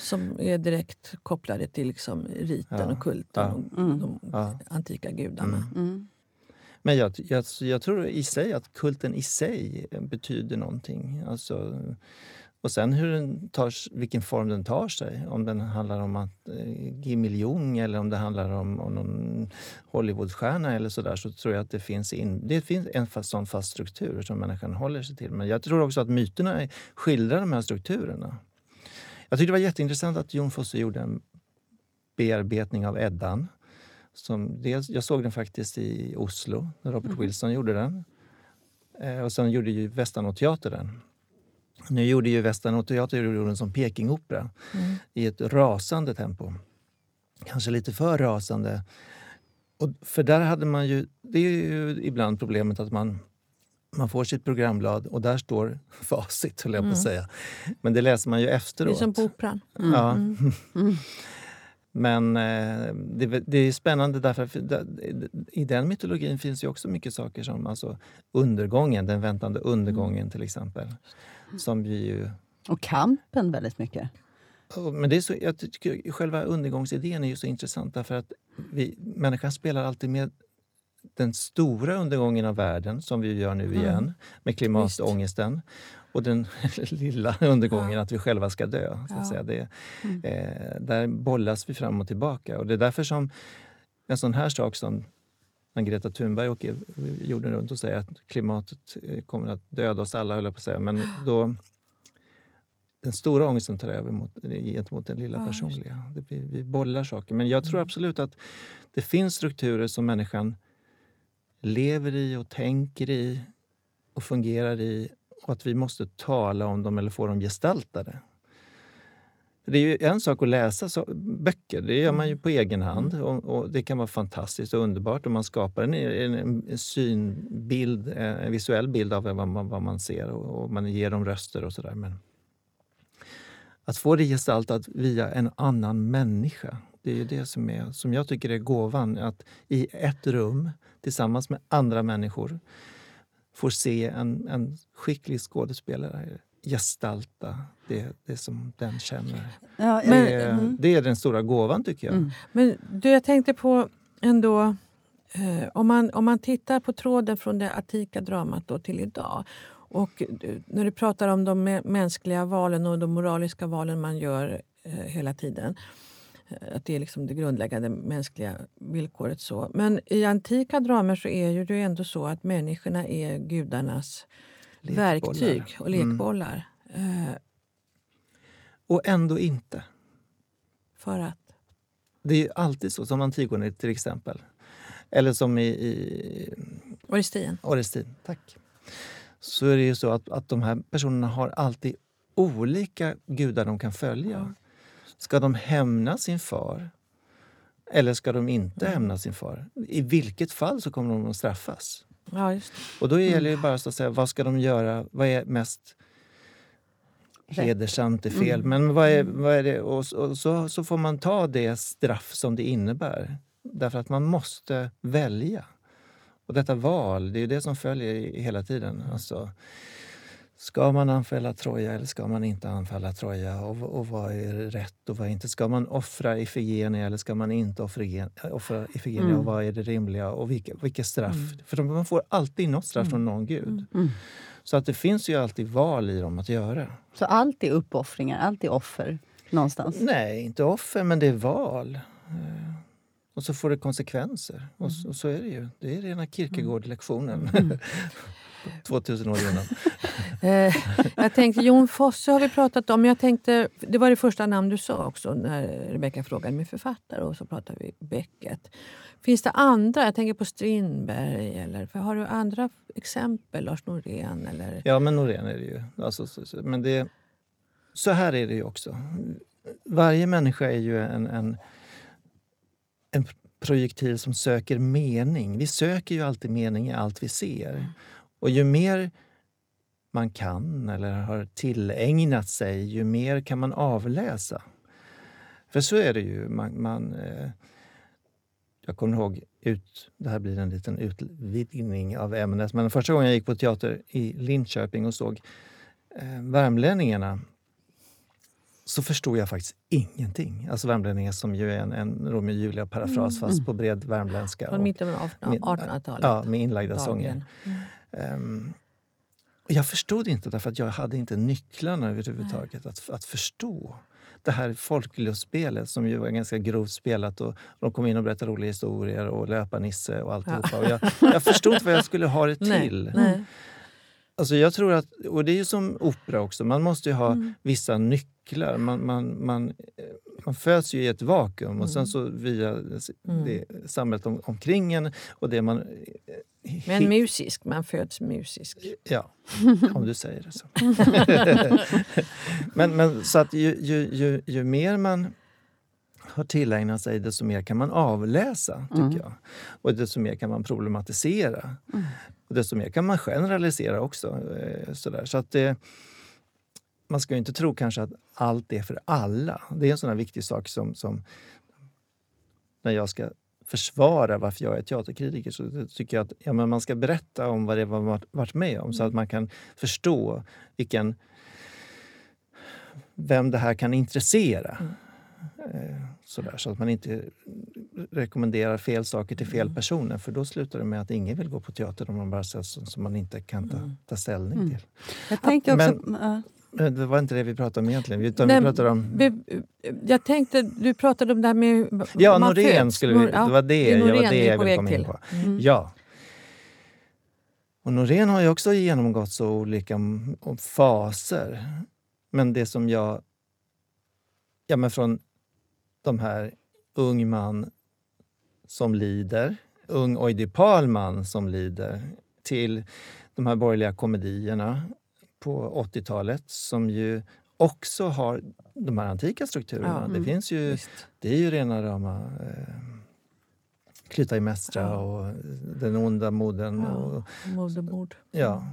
Som är direkt kopplade till liksom riten Ja. och kulten Ja. och Mm. de Ja. antika gudarna. Mm. Men jag, jag, jag tror i sig att kulten i sig eh, betyder någonting. Alltså, och sen hur den tar, vilken form den tar sig. Om den handlar om att eh, Jung eller om det handlar om, om någon Hollywoodstjärna eller sådär så tror jag att det finns, in, det finns en fast, sån fast struktur som människan håller sig till. Men jag tror också att myterna skildrar de här strukturerna. Jag tyckte det var jätteintressant att Jon Fosse gjorde en bearbetning av Eddan. Som dels, jag såg den faktiskt i Oslo, när Robert Wilson gjorde den. Eh, och sen gjorde ju Västanå-teater den. Nu gjorde ju Västanå-teater gjorde den som Pekingopera Mm. i ett rasande tempo. Kanske lite för rasande. Och för där hade man ju, det är ju ibland problemet att man, man får sitt programblad och där står facit, höll jag på att Mm. säga. Men det läser man ju Det är efteråt. som på Operan. Ja. Mm. Mm. Men eh, det, det är spännande därför att i den mytologin finns ju också mycket saker som alltså undergången, den väntande undergången till exempel. Som vi ju, Och kampen väldigt mycket. men det är så, jag tycker själva undergångsidén är ju så intressant därför att vi, människan spelar alltid med den stora undergången av världen som vi gör nu Mm. igen med klimatångesten. Och den lilla undergången att vi själva ska dö. Så att Ja. säga. Det, Mm. eh, där bollas vi fram och tillbaka. Och det är därför som en sån här sak som när Greta Thunberg åker jorden runt och säger att klimatet eh, kommer att döda oss alla, höll jag på att säga. Men då, den stora ångesten tar över mot, gentemot den lilla Ja, personliga. Det blir, vi bollar saker. Men jag tror Mm. absolut att det finns strukturer som människan lever i och tänker i och fungerar i och att vi måste tala om dem eller få dem gestaltade. Det är ju en sak att läsa så, böcker, det gör man ju på egen hand och, och det kan vara fantastiskt och underbart om man skapar en, en, en synbild, en visuell bild av vad man, vad man ser och, och man ger dem röster och sådär. Men att få det gestaltat via en annan människa, det är ju det som, är, som jag tycker är gåvan. Att i ett rum tillsammans med andra människor får se en, en skicklig skådespelare gestalta det, det som den känner. Ja, Men- det, är, mm. det är den stora gåvan tycker jag. Mm. Men du, jag tänkte på ändå... Eh, om, man, om man tittar på tråden från det antika dramat då till idag och du, när du pratar om de mä- mänskliga valen och de moraliska valen man gör eh, hela tiden. Eh, Att det är liksom det grundläggande mänskliga villkoret. så. Men i antika dramer så är ju det ändå så att människorna är gudarnas Lekbollar. verktyg och Mm. lekbollar. Eh, Och ändå inte. för att... Det är ju alltid så, som Antigone till exempel. Eller som i, i Orestin. Orestin, tack. Så är det ju så att, att de här personerna har alltid olika gudar de kan följa. Ska de hämna sin far? Eller ska de inte hämna sin far? I vilket fall så kommer de att straffas. Ja, just det. Och då gäller det bara så att säga, vad ska de göra? Vad är mest hedersamt är fel. Men vad är, vad är det? Och, och så, så får man ta det straff som det innebär. Därför att man måste välja. Och detta val, det är ju det som följer hela tiden. Alltså, ska man anfalla Troja eller ska man inte anfalla Troja? Och, och vad är rätt och vad inte? Ska man offra Ifigenia eller ska man inte offra, Igen- offra Ifigenia? Mm. Och vad är det rimliga? Och vilka, vilka straff? För man får alltid något straff från någon gud. Mm. Så att det finns ju alltid val i dem att göra. Så allt är uppoffringar, allt är offer någonstans. Nej, inte offer, men det är val. Eh, Och så får det konsekvenser. Och så, och så är det ju. Det är rena Kierkegaard-lektionen. 2000 år innan. Eh, jag tänkte, Jon Fosse har vi pratat om. Jag tänkte, det var det första namn du sa också när Rebecka frågade med författare och så pratade vi Beckett. Finns det andra? Jag tänker på Strindberg. Eller, för har du andra exempel? Lars Norén? Eller? Ja, men Norén är det ju. Alltså, så, så, men det, så här är det ju också. Varje människa är ju en, en, en projektil som söker mening. Vi söker ju alltid mening i allt vi ser. Och ju mer man kan eller har tillägnat sig, ju mer kan man avläsa. För så är det ju. Man, man, eh, jag kommer ihåg, ut, det här blir en liten utvidgning av ämnet, men första gången jag gick på teater i Linköping och såg eh, Värmlänningarna så förstod jag faktiskt ingenting. Alltså Värmlänningar som ju är en, en Romeo och Julia-parafras fast på bred värmländska. Från mitten av Min- 1800-talet? Ja, med inlagda sånger. Mm. Och jag förstod inte därför att jag hade inte nycklarna överhuvudtaget att, att förstå. Det här folklustspelet som ju var ganska grovt spelat och de kom in och berättade roliga historier och löpa-Nisse och alltihopa. Och jag, jag förstod inte vad jag skulle ha det till. Nej, nej. Alltså jag tror att, och det är ju som opera också, man måste ju ha Mm. vissa nycklar. Man, man, man, eh, man föds ju i ett vakuum och sen Mm. så via det samhället om, omkring en och det man... eh, Men musisk, man föds musisk. Ja, om du säger det så. men, men så att ju, ju, ju, ju mer man har tillägnat sig, desto mer kan man avläsa. tycker Mm. jag. Och desto mer kan man problematisera. Och desto mer kan man generalisera också. Eh, sådär. Så att det, man ska ju inte tro kanske att allt är för alla. Det är en sån här viktig sak som, som när jag ska försvara varför jag är teaterkritiker så tycker jag att ja, men man ska berätta om vad det var man varit- med om så att man kan förstå vilken vem det här kan intressera. Eh, Sådär, så att man inte rekommenderar fel saker till fel personer för då slutar det med att ingen vill gå på teater om man bara sånt som man inte kan ta, ta ställning Mm. till. Jag tänker också... Men-. Men det var inte det vi pratade om egentligen. Utan Nej, vi pratade om... Be- Jag tänkte, du pratade om det här med... Ja, Norén skulle vi... Ja, Det var det, jag, var Norén det vi är jag ville komma in på. Mm. Ja. Och Norén har ju också genomgått så olika faser. Men det som jag... Ja, men från de här ung man som lider, ung oidipal man som lider till de här borgerliga komedierna på 80-talet som ju också har de här antika strukturerna. Ja, det mm. finns ju det är ju rena rama eh, Klytaimnestra Ja. och Den onda modern. Ja. Och, Modermord. ja.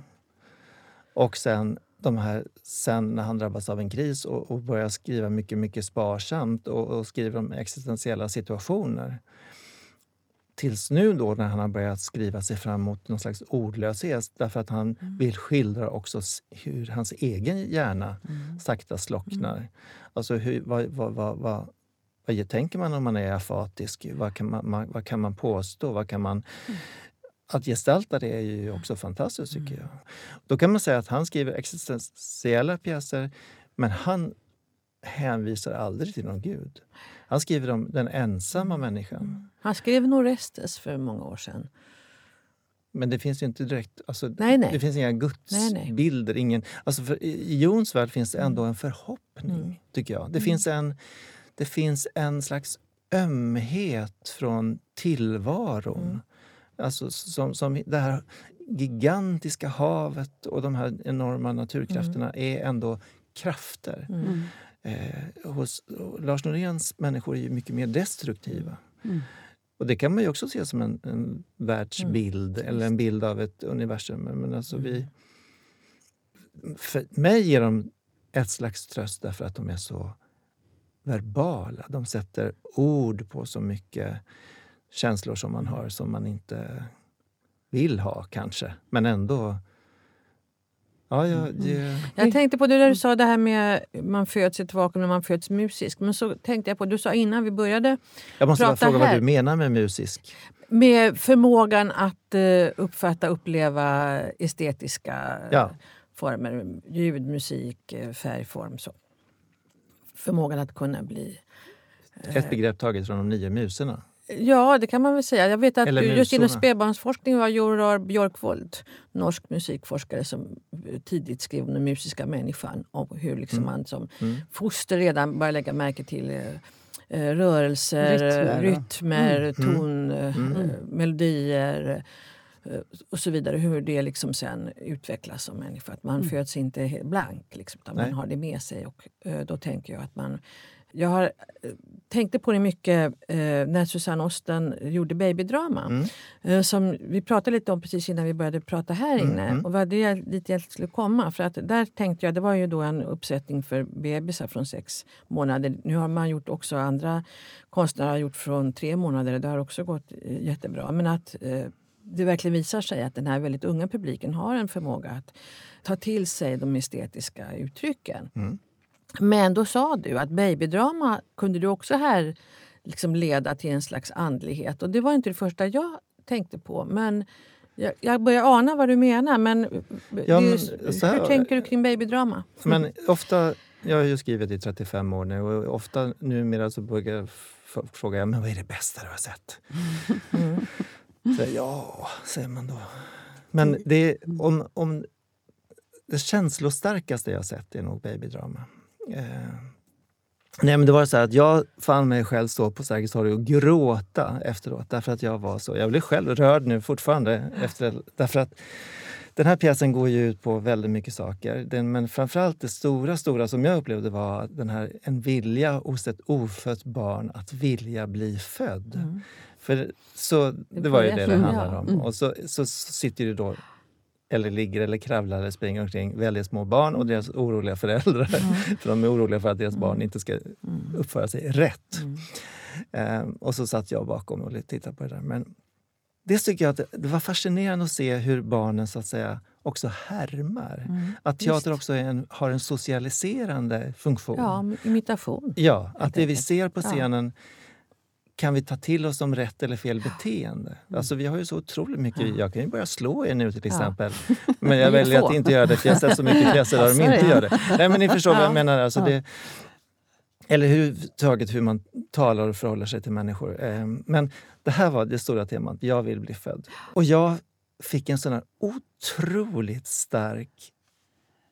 och sen de här, sen när han drabbas av en kris och, och börjar skriva mycket, mycket sparsamt och, och skriver om existentiella situationer. Tills nu då när han har börjat skriva sig fram mot någon slags ordlöshet därför att han vill skildra också hur hans egen hjärna sakta slocknar. Alltså hur, vad, vad, vad, vad, vad tänker man om man är afatisk? Vad kan man, man, vad kan man påstå? Vad kan man, att gestalta det är ju också fantastiskt tycker jag. Då kan man säga att han skriver existentiella pjäser men han hänvisar aldrig till någon gud. Han skriver om den ensamma människan. Han skrev Norestes för många år sedan. Men det finns ju inte direkt... Alltså, Nej, nej. Det finns inga nej. gudsbilder. Ingen, alltså för, I Jons värld finns det ändå en förhoppning, Mm. tycker jag. Det, finns en, det finns en slags ömhet från tillvaron. Mm. Alltså som, som det här gigantiska havet och de här enorma naturkrafterna är ändå krafter. Mm. Eh, hos, Lars Noréns människor är ju mycket mer destruktiva. Mm. Och det kan man ju också se som en, en världsbild eller en bild av ett universum. Men alltså vi, för mig ger de ett slags tröst därför att de är så verbala. De sätter ord på så mycket känslor som man har som man inte vill ha kanske. Men ändå... Ja, ja, det... Jag tänkte på det där du sa det här med man föds i ett vakuum när man föds musisk. Men så tänkte jag på, du sa innan vi började Jag måste bara fråga vad här. du menar med musisk. med förmågan att eh, uppfatta uppleva estetiska Ja. former. Ljud, musik, eh, färgform. Så. Förmågan att kunna bli... Ett begrepp taget från de nio muserna. Ja, det kan man väl säga. Jag vet att Eller just inom spädbarnsforskning var Joror Björkvold, norsk musikforskare som tidigt skrev om den musiska människan. Om hur liksom man som Mm. foster redan börjar lägga märke till eh, eh, rörelser, Rytmer, rytmer, ja. ton, eh, Mm. eh, melodier eh, och så vidare. Hur det liksom sen utvecklas som människa. Att man föds inte blank, liksom, utan Nej. man har det med sig. Och eh, då tänker jag att man... Jag har, eh, tänkte på det mycket eh, när Susanne Osten gjorde Babydrama. Mm. Eh, som vi pratade lite om precis innan vi började prata här Mm, inne. mm. Och vad det jag, dit jag skulle komma. För att där tänkte jag, det var ju då en uppsättning för bebisar från sex månader. Nu har man gjort också andra konstnärer har gjort från tre månader. Det har också gått eh, jättebra. Men att eh, det verkligen visar sig att den här väldigt unga publiken har en förmåga att ta till sig de estetiska uttrycken. Mm. Men då sa du att babydrama kunde du också här liksom leda till en slags andlighet. Och det var inte det första jag tänkte på. Men jag, jag börjar ana vad du menar. Men, ju- men här- hur tänker du kring babydrama? Men ofta, jag har ju skrivit i 35 år nu och ofta numera så brukar jag f- fråga men vad är det bästa du har sett. Mm. Så, ja, säger man då. Men det, om, om, det känslostarkaste jag har sett är nog babydrama. Eh, nej, men det var så att jag fann mig själv stå på Sergels torg och gråta efteråt. Därför att jag var så... Jag blir själv rörd nu fortfarande. Efter, därför att den här pjäsen går ju ut på väldigt mycket saker. Den, men framförallt det stora, stora som jag upplevde var den här, en vilja hos ett ofött barn att vilja bli född. Mm. För så, det, Det var ju det det handlade om. Mm. Och så, så, så sitter ju då eller ligger eller kravlar eller springer omkring väldigt små barn och deras oroliga föräldrar. för de är oroliga för att deras barn inte ska Mm. uppföra sig rätt. Mm. Ehm, och så satt jag bakom och tittade på det där. Men det tycker jag att det, var fascinerande att se hur barnen så att säga också härmar. Mm. Att teater Visst. också en, har en socialiserande funktion. Ja, imitation. Ja, att det vi ser på Ja. Kan vi ta till oss som rätt eller fel beteende. Alltså vi har ju så otroligt mycket. Mm. Ja. Jag kan ju börja slå er nu till Ja. exempel. Men jag väljer att inte göra det för jag har sett så mycket pjäser där de inte gör det. Nej men ni förstår vad Ja. jag menar. Alltså Ja. det, eller överhuvudtaget hur man talar och förhåller sig till människor. Eh, Men det här var det stora temat. Jag vill bli född. Och jag fick en sån här otroligt stark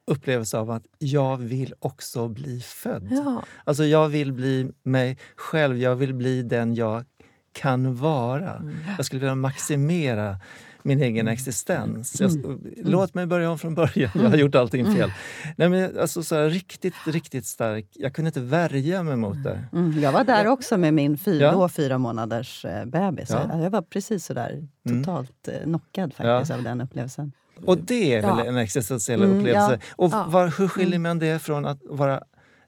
upplevelse av att jag vill också bli född. Ja. Alltså jag vill bli mig själv, jag vill bli den jag kan vara. Mm. Jag skulle vilja maximera min egen existens. Jag, Låt mig börja om från början, jag har gjort allting fel. Nej, men alltså så här, riktigt, riktigt stark. Jag kunde inte värja mig mot det. Mm, jag var där också med min fyra, Ja. fyra månaders eh, bebis. Ja. Jag var precis sådär Mm. totalt eh, knockad faktiskt av den upplevelsen. Och det är väl Ja. en existentiell Mm, upplevelse. Och Ja. var, hur skiljer man det från att vara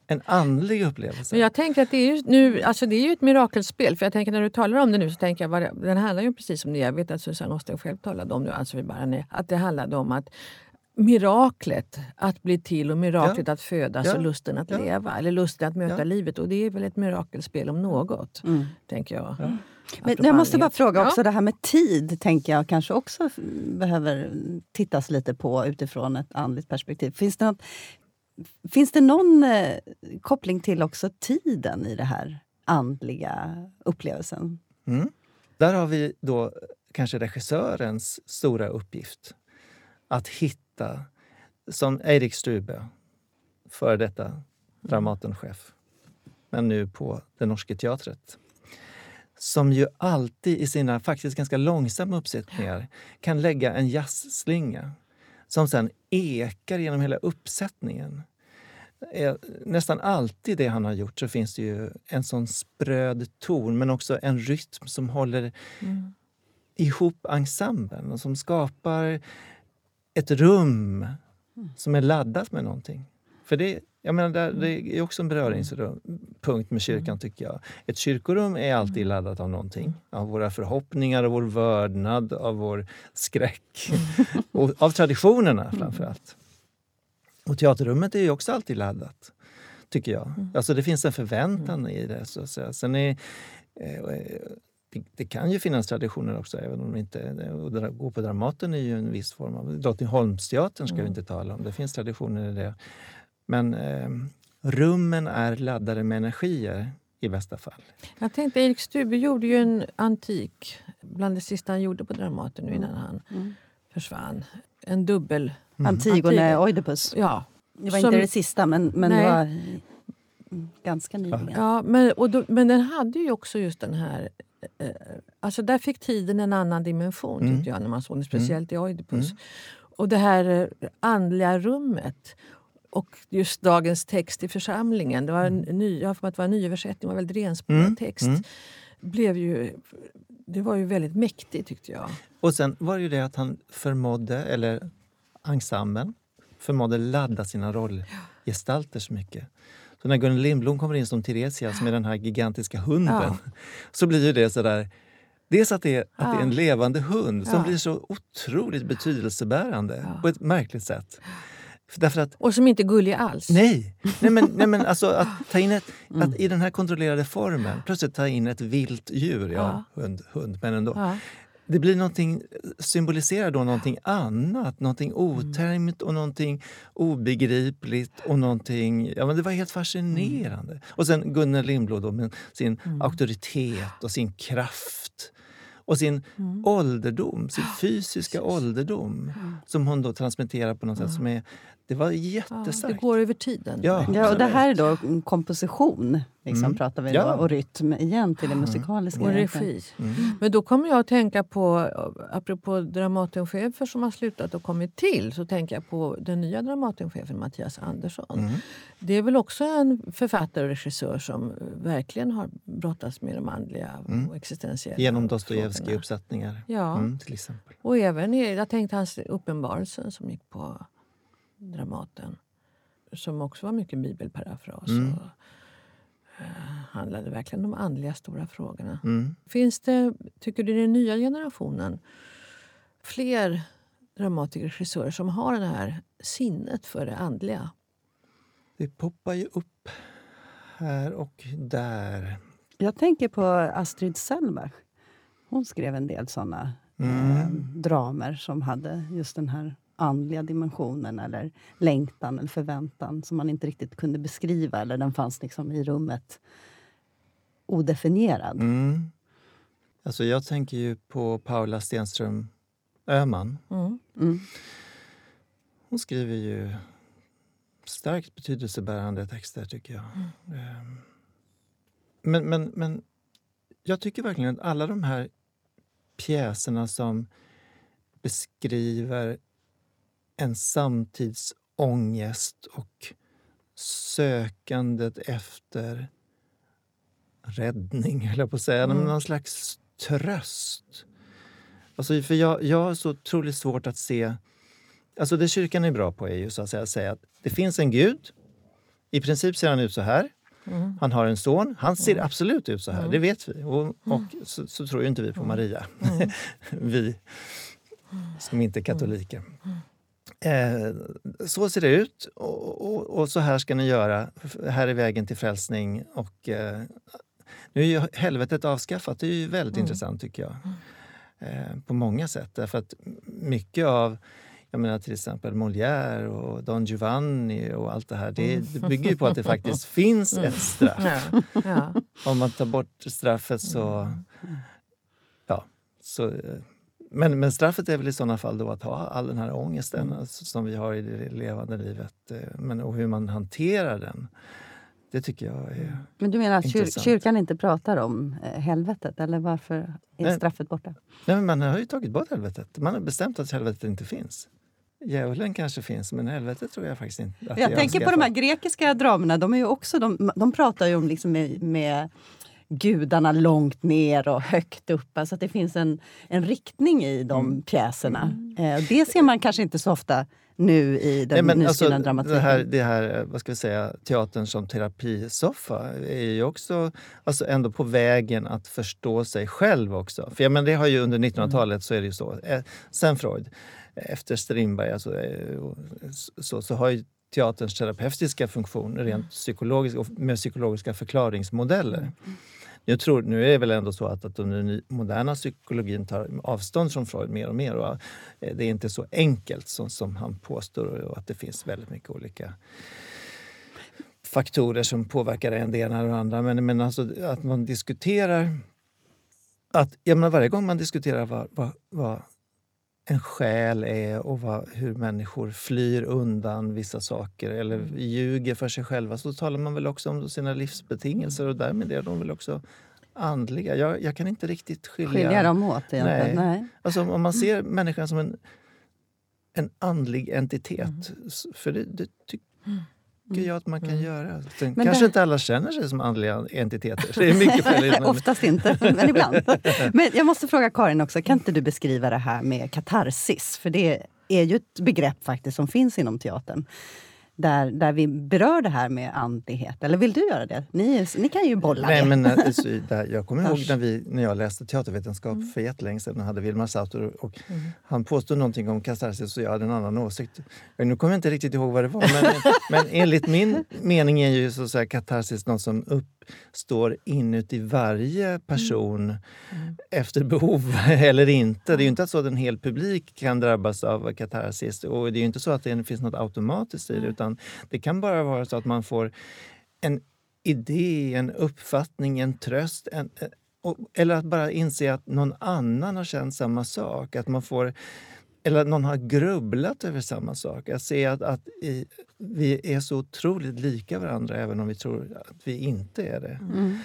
en andlig upplevelse? Men jag tänker att det är ju, nu, alltså det är ju ett mirakelspel. För jag tänker när du talar om det nu så tänker jag, den handlar ju precis om det. Jag vet att Susanne Osten själv talade om det, alltså vi bara nej, att det handlade om att miraklet att bli till och miraklet att födas Ja. och lusten att Ja. leva. Eller lusten att möta Ja. livet. Och det är väl ett mirakelspel om något, Mm. tänker jag. Men jag måste bara fråga också, Ja. det här med tid tänker jag kanske också behöver tittas lite på utifrån ett andligt perspektiv. Finns det, något, finns det någon eh, koppling till också tiden i det här andliga upplevelsen? Mm. Där har vi då kanske regissörens stora uppgift. Att hitta, som Erik Strube, före detta Dramatenchef, men nu på Det Norske Teatret som ju alltid i sina faktiskt ganska långsamma uppsättningar kan lägga en jazzslinga som sen ekar genom hela uppsättningen. är, nästan alltid det han har gjort så finns det ju en sån spröd ton men också en rytm som håller Mm. ihop ensemblen och som skapar ett rum som är laddat med någonting. För det, jag menar, det är också en beröringspunkt med kyrkan tycker jag. Ett kyrkorum är alltid laddat av någonting. Av våra förhoppningar, av vår vördnad, av vår skräck. och av traditionerna framför allt. Och teaterrummet är ju också alltid laddat, tycker jag. Alltså det finns en förväntan i det. Så att säga. Sen är, eh, det, kan ju finnas traditioner också, även om inte... Och gå på Dramaten är ju en viss form av... Drottningholmsteatern ska vi inte tala om. Det finns traditioner i det. Men eh, rummen är laddade med energier i bästa fall. Jag tänkte Erik Stube gjorde ju en antik, bland det sista han gjorde på Dramaten nu innan han försvann. En dubbel... Antigone Antigone. Oidipus. Ja, Det var Som- inte det sista, men, men det var mm, ganska nyligen. Ja, men, och då, men den hade ju också just den här... Eh, alltså där fick tiden en annan dimension Mm. tyckte jag när man såg den, speciellt i Oidipus. Och det här eh, andliga rummet och just dagens text i församlingen. Det var en ny, jag har för mig att det var en nyöversättning, var väldigt renspårad Mm. text. Mm. Blev ju, det var ju väldigt mäktigt tyckte jag. Och sen var det ju det att han förmådde, eller ensemblen, förmådde ladda sina rollgestalter så mycket. Så när Gunnel Lindblom kommer in som Theresia, som är den här gigantiska hunden, Ja. så blir ju det sådär... Dels att det är, att det är en levande hund som Ja. blir så otroligt betydelsebärande Ja. på ett märkligt sätt. För Därför att Och som inte är gullig alls. Nej, nej men, nej, men alltså att ta in ett, Mm. att i den här kontrollerade formen plötsligt ta in ett vilt djur, ja, hund, hund men ändå. Ja. Det blir någonting, symboliserar då någonting annat, någonting Mm. otämjt och någonting obegripligt och någonting... Ja, men det var helt fascinerande. Och sen Gunnel Lindblom då med sin Mm. auktoritet och sin kraft och sin Mm. ålderdom, sin fysiska ålderdom som hon då transmitterar på något sätt som är... Det var Ja, det jättestarkt. går över tiden. Ja. Ja, och det här är då en komposition, liksom, Mm. pratar vi Ja. då, och rytm igen till det musikaliska. Och egentligen. regi. Mm. Men då kommer jag att tänka på, apropå Dramatenchefer som har slutat och kommit till, så tänker jag på den nya Dramatenchefen Mattias Andersson. Mm. Det är väl också en författare och regissör som verkligen har brottats med de andliga Mm. och existentiella Genom Dostojevskij frågorna. uppsättningar Ja, mm, till exempel. och även jag tänkte hans Uppenbarelsen som gick på Dramaten. Som också var mycket bibelparafras Mm. och eh, handlade verkligen om de andliga stora frågorna. Mm. Finns det, tycker du, i den nya generationen fler dramatiker och regissörer som har det här sinnet för det andliga? Det poppar ju upp här och där. Jag tänker på Astrid Sellbach. Hon skrev en del såna Mm. eh, dramer som hade just den här andliga dimensionen eller längtan eller förväntan som man inte riktigt kunde beskriva. Eller den fanns liksom i rummet odefinierad. Mm. Alltså jag tänker ju på Paula Stenström Öhman. Mm. Mm. Hon skriver ju starkt betydelsebärande texter, tycker jag. Ehm. Men, men, men jag tycker verkligen att alla de här pjäserna som beskriver en samtidsångest och sökandet efter räddning, höll jag på att säga. Mm. Någon slags tröst. Alltså, för jag, jag har så otroligt svårt att se... Alltså det kyrkan är bra på är ju så att säga, säga att det finns en gud. I princip ser han ut så här. Mm. Han har en son. Han ser Mm. absolut ut så här, Mm. det vet vi. Och, och så, så tror ju inte vi på Maria. Mm. vi som inte är katoliker. Eh, så ser det ut och, och, och så här ska ni göra. Här är vägen till frälsning. Och, eh, nu är ju helvetet avskaffat. Det är ju väldigt Mm. intressant tycker jag. Eh, på många sätt. Därför att mycket av jag menar till exempel Molière och Don Giovanni och allt det här. Det, det bygger ju på att det faktiskt finns ett straff. Ja. Ja. Om man tar bort straffet så... Ja, så eh, men, men straffet är väl i såna fall då att ha all den här ångesten alltså, som vi har i det levande livet. eh, Men, och hur man hanterar den. Det tycker jag är... Men du menar att kyr, kyrkan inte pratar om eh, helvetet? Eller varför är straffet borta? Nej, man har ju tagit bort helvetet. Man har bestämt att helvetet inte finns. Djävulen kanske finns, men helvetet tror jag faktiskt inte. jag tänker på de här grekiska dramerna. De, är ju också, de, de pratar ju om liksom med, med gudarna långt ner och högt upp. Alltså att det finns en, en riktning i de mm. pjäserna. Mm. Eh, det ser man kanske inte så ofta nu i den Nej, alltså, dramatiken. Det här, det här, vad ska vi säga, teatern som terapisoffa är ju också alltså ändå på vägen att förstå sig själv också. För ja, men det har ju under 1900-talet mm. så är det ju så. Eh, sen Freud, efter Strindberg, alltså, eh, så, så har ju teaterns terapeutiska funktion rent psykologisk och med psykologiska förklaringsmodeller. Mm. Jag tror, nu är det väl ändå så att, att den moderna psykologin tar avstånd från Freud mer och mer. Och eh, det är inte så enkelt som, som han påstår och att det finns väldigt mycket olika faktorer som påverkar en det ena och det andra. Men, men alltså att man diskuterar... Att, jag menar, varje gång man diskuterar vad, vad, vad en själ är och vad, hur människor flyr undan vissa saker eller mm. ljuger för sig själva så talar man väl också om sina livsbetingelser och därmed är de väl också andliga. Jag, jag kan inte riktigt skilja... Skilja dem åt egentligen? Nej. Nej. Alltså, om man ser människan som en, en andlig entitet, mm. för det, det ty, mm tycker jag att man kan mm. göra. Sen men kanske det... inte alla känner sig som andliga entiteter. Det är mycket möjligt, men... Oftast inte, men ibland. men jag måste fråga Karin också, kan inte du beskriva det här med katarsis? För det är ju ett begrepp faktiskt som finns inom teatern där, där vi berör det här med andlighet. Eller vill du göra det? Ni, ni kan ju bolla Nej, det. Men, alltså, jag kommer ihåg när, vi, när jag läste teatervetenskap mm. för jättelänge sedan och hade Wilmar Sauter och mm. han påstod någonting om katarsis och jag hade en annan åsikt. Nu kommer jag inte riktigt ihåg vad det var men, men enligt min mening är ju så att säga, katarsis något som uppstår inuti varje person mm. mm. efter behov eller inte. Det är ju inte så att en hel publik kan drabbas av katarsis och det är inte så att det finns något automatiskt i det utan utan det kan bara vara så att man får en idé, en uppfattning, en tröst. En, eller att bara inse att någon annan har känt samma sak. Att man får, eller att någon har grubblat över samma sak. Att se att, att i, vi är så otroligt lika varandra även om vi tror att vi inte är det. Mm.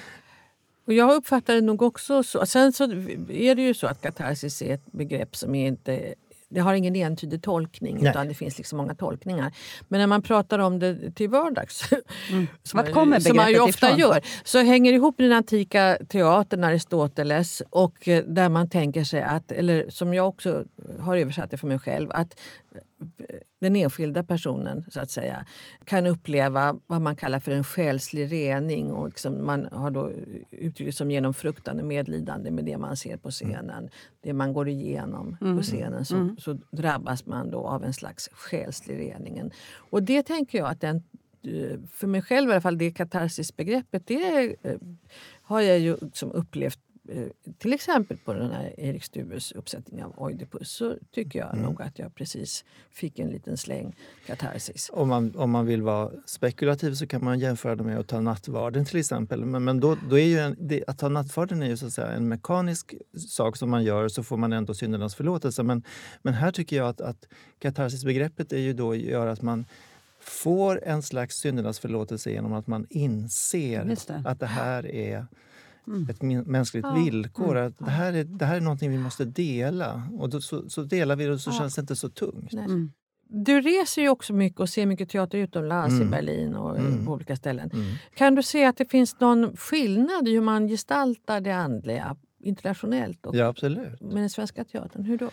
Och jag uppfattar det nog också så. Sen så är det ju så att katarsis är ett begrepp som inte det har ingen entydig tolkning Nej. utan det finns liksom många tolkningar. Men när man pratar om det till vardags, mm. som, man, som man ju ofta ifrån? gör, så hänger ihop den antika teatern, Aristoteles och eh, där man tänker sig att, eller som jag också har översatt det för mig själv, att den enskilda personen så att säga kan uppleva vad man kallar för en själslig rening. Och liksom man har då uttryckt som genom fruktande medlidande med det man ser på scenen. Mm. Det man går igenom mm. på scenen så, mm. så, drabbas man då av en slags själslig rening. Och det tänker jag att den eh, för mig själv i alla fall, det katarsisbegreppet, det eh, har jag ju liksom upplevt till exempel på den här Erik Stubes uppsättning av Oidipus så tycker jag mm. nog att jag precis fick en liten släng katarsis. Om man, om man vill vara spekulativ så kan man jämföra det med att ta nattvarden till exempel. Men, men då, då är ju en, det, att ta nattvarden är ju så att säga en mekanisk sak som man gör så får man ändå syndernas förlåtelse. Men, men här tycker jag att, att katarsisbegreppet är ju då gör att man får en slags syndernas förlåtelse genom att man inser det. att det här är. Ett mänskligt ja. villkor. Mm. Att det, här är, det här är någonting vi måste dela. Och då, så, så delar vi det och så ja. känns det inte så tungt. Mm. Du reser ju också mycket och ser mycket teater utomlands, mm. i Berlin och mm. på olika ställen. Mm. Kan du se att det finns någon skillnad i hur man gestaltar det andliga internationellt och ja, absolut. med den svenska teatern? Hur då?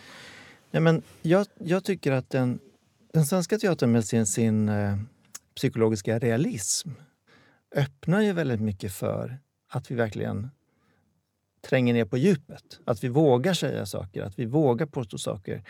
Ja, men jag, jag tycker att den, den svenska teatern med sin, sin eh, psykologiska realism öppnar ju väldigt mycket för att vi verkligen tränger ner på djupet. Att vi vågar säga saker, att vi vågar påstå saker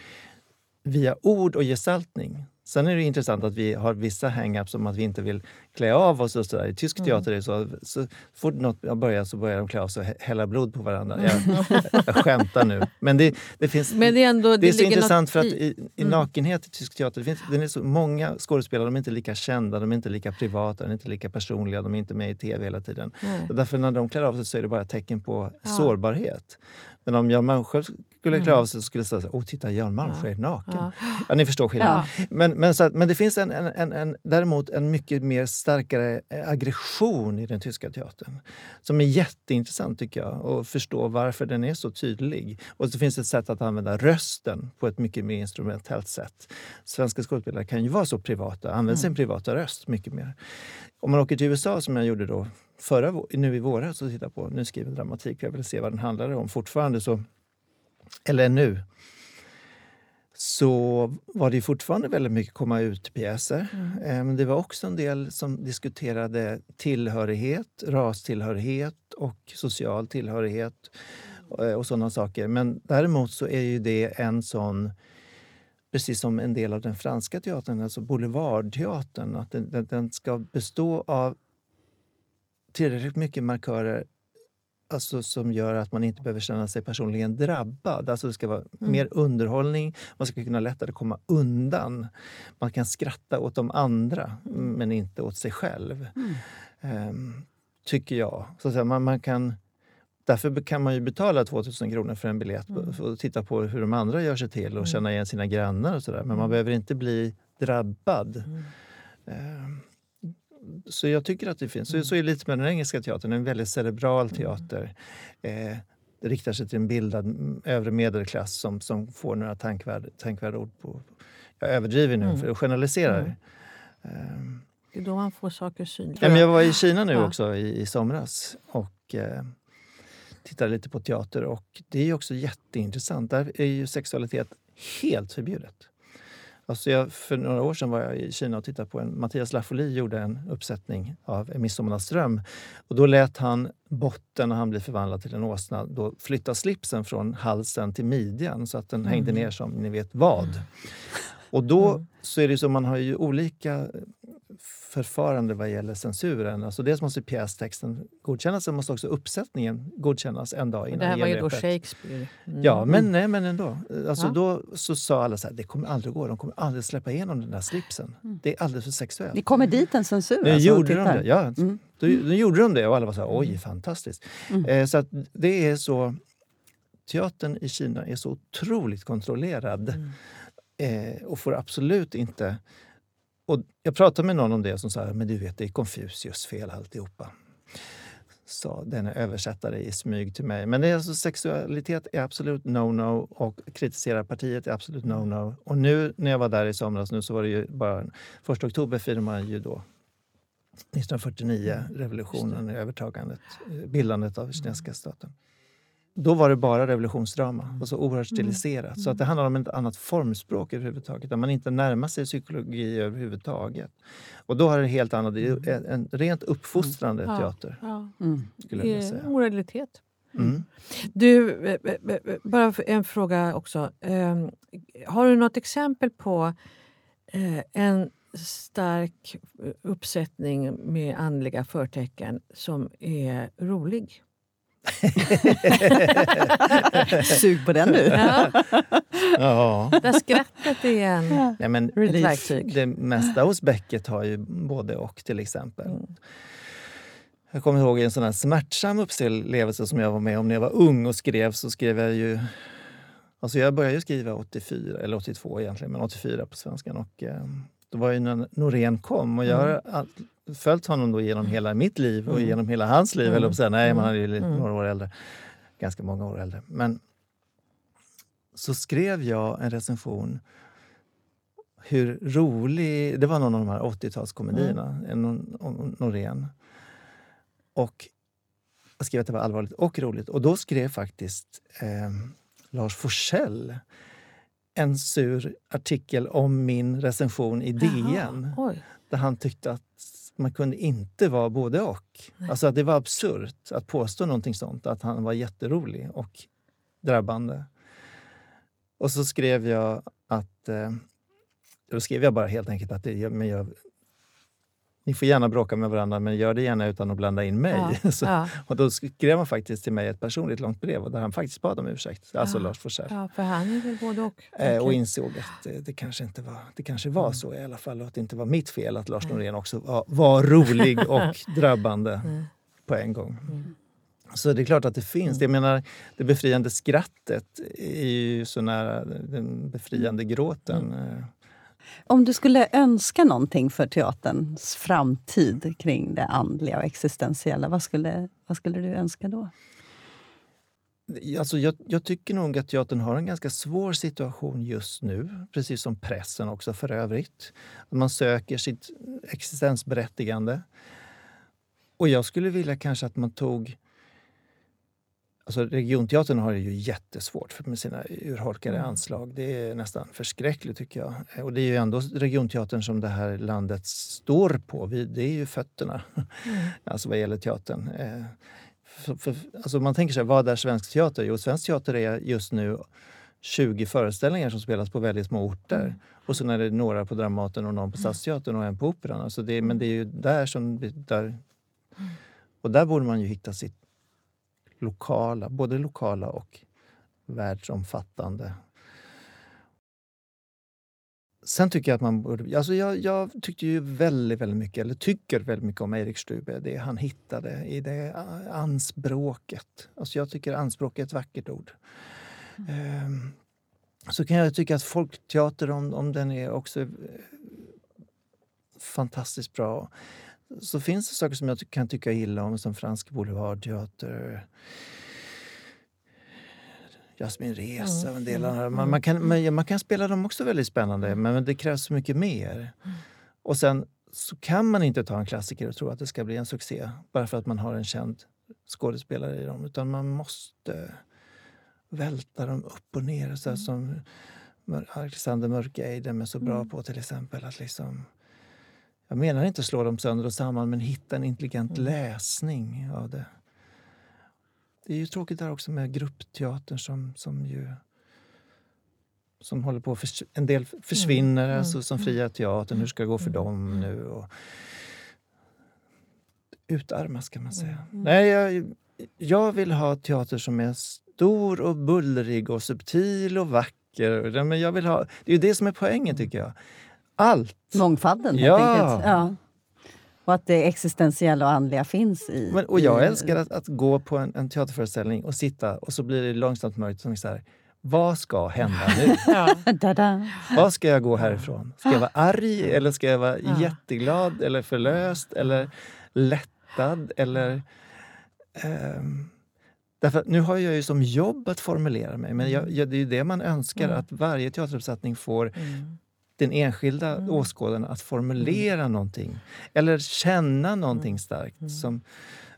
via ord och gestaltning. Sen är det intressant att vi har vissa hang-ups om att vi inte vill klä av oss. och så där. I tysk mm. teater är det så, så fort något börjar så börjar de klä av sig och hälla blod på varandra. Jag, jag skämtar nu. Men det, det finns, Men det är, ändå, det, det är så intressant för att i, i mm. nakenhet i tysk teater, det finns det är så många skådespelare, de är inte lika kända, de är inte lika privata, de är inte lika personliga, de är inte med i tv hela tiden. Mm. Därför när de klär av sig så är det bara tecken på ja. sårbarhet. Men om Jan Malmsjö skulle klä Mm. av sig så skulle så här, åh titta Jan Malmsjö är naken. Ja. Ja, ni förstår skillnaden. Ja. Men, men, så att, men det finns en, en, en, en, däremot en mycket mer starkare eh, aggression i den tyska teatern. Som är jätteintressant tycker jag att förstå varför den är så tydlig. Och så finns ett sätt att använda rösten på ett mycket mer instrumentellt sätt. Svenska skådespelare kan ju vara så privata, använda sin privata röst mycket mer. Om man åker till USA som jag gjorde då förra, nu i våras och tittar på Nu skriver dramatik, jag vill se vad den handlar om fortfarande så eller nu, så var det fortfarande väldigt mycket komma ut-pjäser. Eh, Men det var också en del som diskuterade tillhörighet, rastillhörighet och social tillhörighet eh, och sådana saker. Men däremot så är ju det en sån precis som en del av den franska teatern, alltså boulevardteatern, att den, den, den ska bestå av tillräckligt mycket markörer alltså, som gör att man inte behöver känna sig personligen drabbad. Alltså det ska vara mer underhållning, man ska kunna lättare komma undan. Man kan skratta åt de andra, men inte åt sig själv. Ehm, tycker jag. Så att säga, man, man kan, därför kan man ju betala 2000 kronor för en biljett för att titta på hur de andra gör sig till och känna igen sina grannar. och sådär. Men man behöver inte bli drabbad. Ehm, så jag tycker att det finns. Så, så är det lite med den engelska teatern, en väldigt cerebral teater. Eh, det riktar sig till en bildad mm, övre medelklass som, som får några tankvärda, tankvärda ord på... Jag överdriver nu för att generalisera. Mm. Ehm, Det är då man får saker synliga. Ja, men jag var i Kina nu Ja. också i, i somras och eh, tittade lite på teater. Och Det är också jätteintressant. Där är ju sexualitet helt förbjudet. Alltså jag, för några år sedan var jag i Kina och tittade på en... Mattias Lafoli gjorde en uppsättning av En midsommarnatts dröm. Och då lät han botten, när han blir förvandlad till en åsna, då flytta slipsen från halsen till midjan så att den hängde ner som ni vet vad. Och då så är det så man har ju olika förfarande vad gäller censuren. Alltså dels måste pjästexten godkännas, sen måste också uppsättningen godkännas en dag innan det här var ju då. Shakespeare. Mm. Ja, men, nej, men ändå. Alltså Ja. Då så sa alla så här, det kommer aldrig gå. De kommer aldrig släppa igenom den där slipsen. Det är alldeles för sexuellt. Ni kommer dit en censur Nu alltså, gjorde de det. Ja, Mm. då, då gjorde de det och alla var så här, oj, fantastiskt. Eh, så att det är så... Teatern i Kina är så otroligt kontrollerad eh, och får absolut inte... Och jag pratade med någon om det som sa men du vet, det är Confucius fel alltihopa. Sa denna översättare i smyg till mig. Men det är alltså, sexualitet är absolut no-no och kritisera partiet är absolut no-no. Och nu när jag var där i somras nu så var det ju bara... Första oktober firar man ju då 1949, revolutionen, övertagandet, eh, bildandet av kinesiska staten. Då var det bara revolutionsdrama och så oerhört stiliserat. Så att det handlar om ett annat formspråk överhuvudtaget där man inte närmar sig psykologi överhuvudtaget. Och då har det helt annat, en, en rent uppfostrande Ja. teater Ja. Mm. skulle jag säga. moralitet. Mm. Du, eh, eh, eh, bara en fråga också. Eh, har du något exempel på en stark uppsättning med andliga förtecken som är rolig? Sug på den nu. Ja, Ja. där skrattet är en, Nej, men Relief. verktyg. det mesta hos Beckett har ju både och till exempel. Mm. Jag kommer ihåg en sån här smärtsam upplevelse som jag var med om när jag var ung och skrev. Så skrev jag ju... Alltså jag började ju skriva 84, eller 82 egentligen, men 84 på svenskan. Och, eh, då var ju när Norén kom och jag har all, följt honom då genom hela mitt liv och genom hela hans liv. Eller att säga, nej, man är ju lite, några år äldre. Ganska många år äldre. Men så skrev jag en recension hur rolig... Det var någon av de här 80-talskomedierna, en Nor- om Norén. Och jag skrev att det var allvarligt och roligt. Och då skrev faktiskt eh, Lars Forssell en sur artikel om min recension i DN. Jaha. Där han tyckte att man kunde inte vara både och. Alltså att det var absurt att påstå någonting sånt. Att han var jätterolig och drabbande. Och så skrev jag att... Eh, då skrev jag bara helt enkelt att det, men jag, ni får gärna bråka med varandra men gör det gärna utan att blanda in mig. Ja, Så, ja, Och då skrev han faktiskt till mig ett personligt långt brev och där han faktiskt bad om ursäkt. Alltså Ja, Lars Forssell. ja, för han är väl både och. Eh, och insåg att eh, det kanske inte var, det kanske var så i alla fall och att det inte var mitt fel att Lars Norén också var, var rolig och drabbande Mm. på en gång. Så det är klart att det finns. Jag menar, det befriande skrattet är ju så nära den befriande gråten. Om du skulle önska någonting för teaterns framtid kring det andliga och existentiella, vad skulle, vad skulle du önska då? Alltså jag, jag, tycker nog att teatern har en ganska svår situation just nu, precis som pressen också för övrigt. Man söker sitt existensberättigande. Och jag skulle vilja kanske att man tog... Alltså regionteatern har det ju jättesvårt med sina urholkade mm. anslag. Det är nästan förskräckligt tycker jag. Och det är ju ändå regionteatern som det här landet står på. Det är ju fötterna, mm. alltså vad gäller teatern. Eh, för, för, alltså man tänker sig, vad är svensk teater? Jo, svensk teater är just nu 20 föreställningar som spelas på väldigt små orter. Mm. Och sen är det några på Dramaten och någon på Stadsteatern och en på Operan. Alltså det, men det är ju där som... Där, mm. och där borde man ju hitta sitt lokala, både lokala och världsomfattande Sen tycker jag att man borde... Alltså jag, jag tyckte ju väldigt, väldigt mycket, eller tycker väldigt mycket om Erik Stube. Det han hittade i det anspråket. Alltså jag tycker anspråk är ett vackert ord. Mm. Um, så kan jag tycka att folkteater, om, om den är också uh, fantastiskt bra så finns det saker som jag kan tycka illa om, som Fransk Boulevardteater Jasmin Reza och en del andra. Man, man, kan, man, man, kan spela dem också väldigt spännande, men det krävs så mycket mer. Och sen så kan man inte ta en klassiker och tro att det ska bli en succé bara för att man har en känd skådespelare i dem. Utan man måste välta dem upp och ner. Så mm. som Alexander Mörkeiden är så bra mm. på till exempel. Att liksom, jag menar inte slå dem sönder och samman men hitta en intelligent mm. läsning av det. Det är ju tråkigt där också med gruppteatern som, som ju som håller på för, en del försvinner, mm. alltså, som mm. fria teatern. Hur ska det gå för mm. dem nu? Och, utarmas kan man säga. Mm. Nej, jag, jag vill ha teater som är stor och bullrig och subtil och vacker. Men jag vill ha, det är ju det som är poängen tycker jag. Allt! Mångfalden helt ja. enkelt. Ja. Och att det existentiella och andliga finns i... Men, och jag i, älskar att, att, gå på en, en, teaterföreställning och sitta och så blir det långsamt mörkt. Och så här, vad ska hända nu? ja. Vad ska jag gå härifrån? Ska jag vara arg eller ska jag vara ja. jätteglad eller förlöst eller lättad? Eller, um, därför nu har jag ju som jobb att formulera mig, men jag, jag, det är ju det man önskar, mm. att varje teateruppsättning får mm den enskilda mm. åskådaren att formulera mm. någonting. Eller känna någonting mm. starkt. Mm. Som,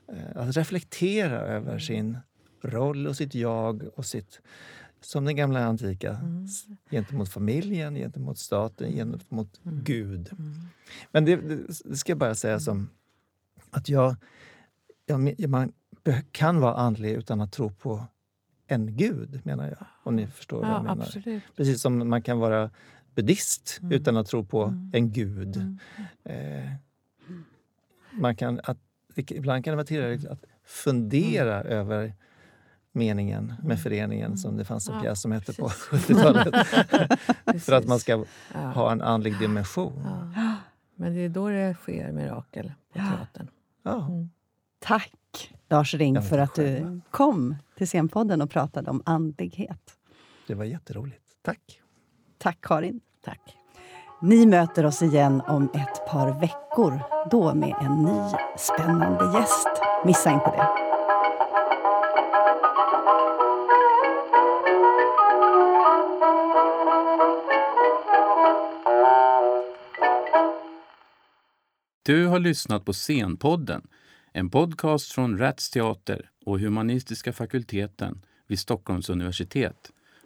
eh, att reflektera över mm. sin roll och sitt jag och sitt som den gamla antika, mm. gentemot familjen, gentemot staten, gentemot mm. Gud. Men det, det, ska jag bara säga som att jag, jag, man kan vara andlig utan att tro på en gud, menar jag. Om ni förstår ja, vad jag menar. Absolut. Precis som man kan vara buddhist mm. utan att tro på mm. en gud. Mm. Eh, man kan, att, ibland kan det vara tillräckligt att fundera mm. över meningen med mm. föreningen som det fanns en ja, pjäs som hette på 70-talet. För att man ska ja. ha en andlig dimension. Ja. Men det är då det sker mirakel på teatern. Ja. Mm. Tack Lars Ring för att du kom till Scenpodden och pratade om andlighet. Det var jätteroligt. Tack. Tack Karin. Tack. Ni möter oss igen om ett par veckor. Då med en ny spännande gäst. Missa inte det. Du har lyssnat på Scenpodden, en podcast från Rats Teater och Humanistiska fakulteten vid Stockholms universitet.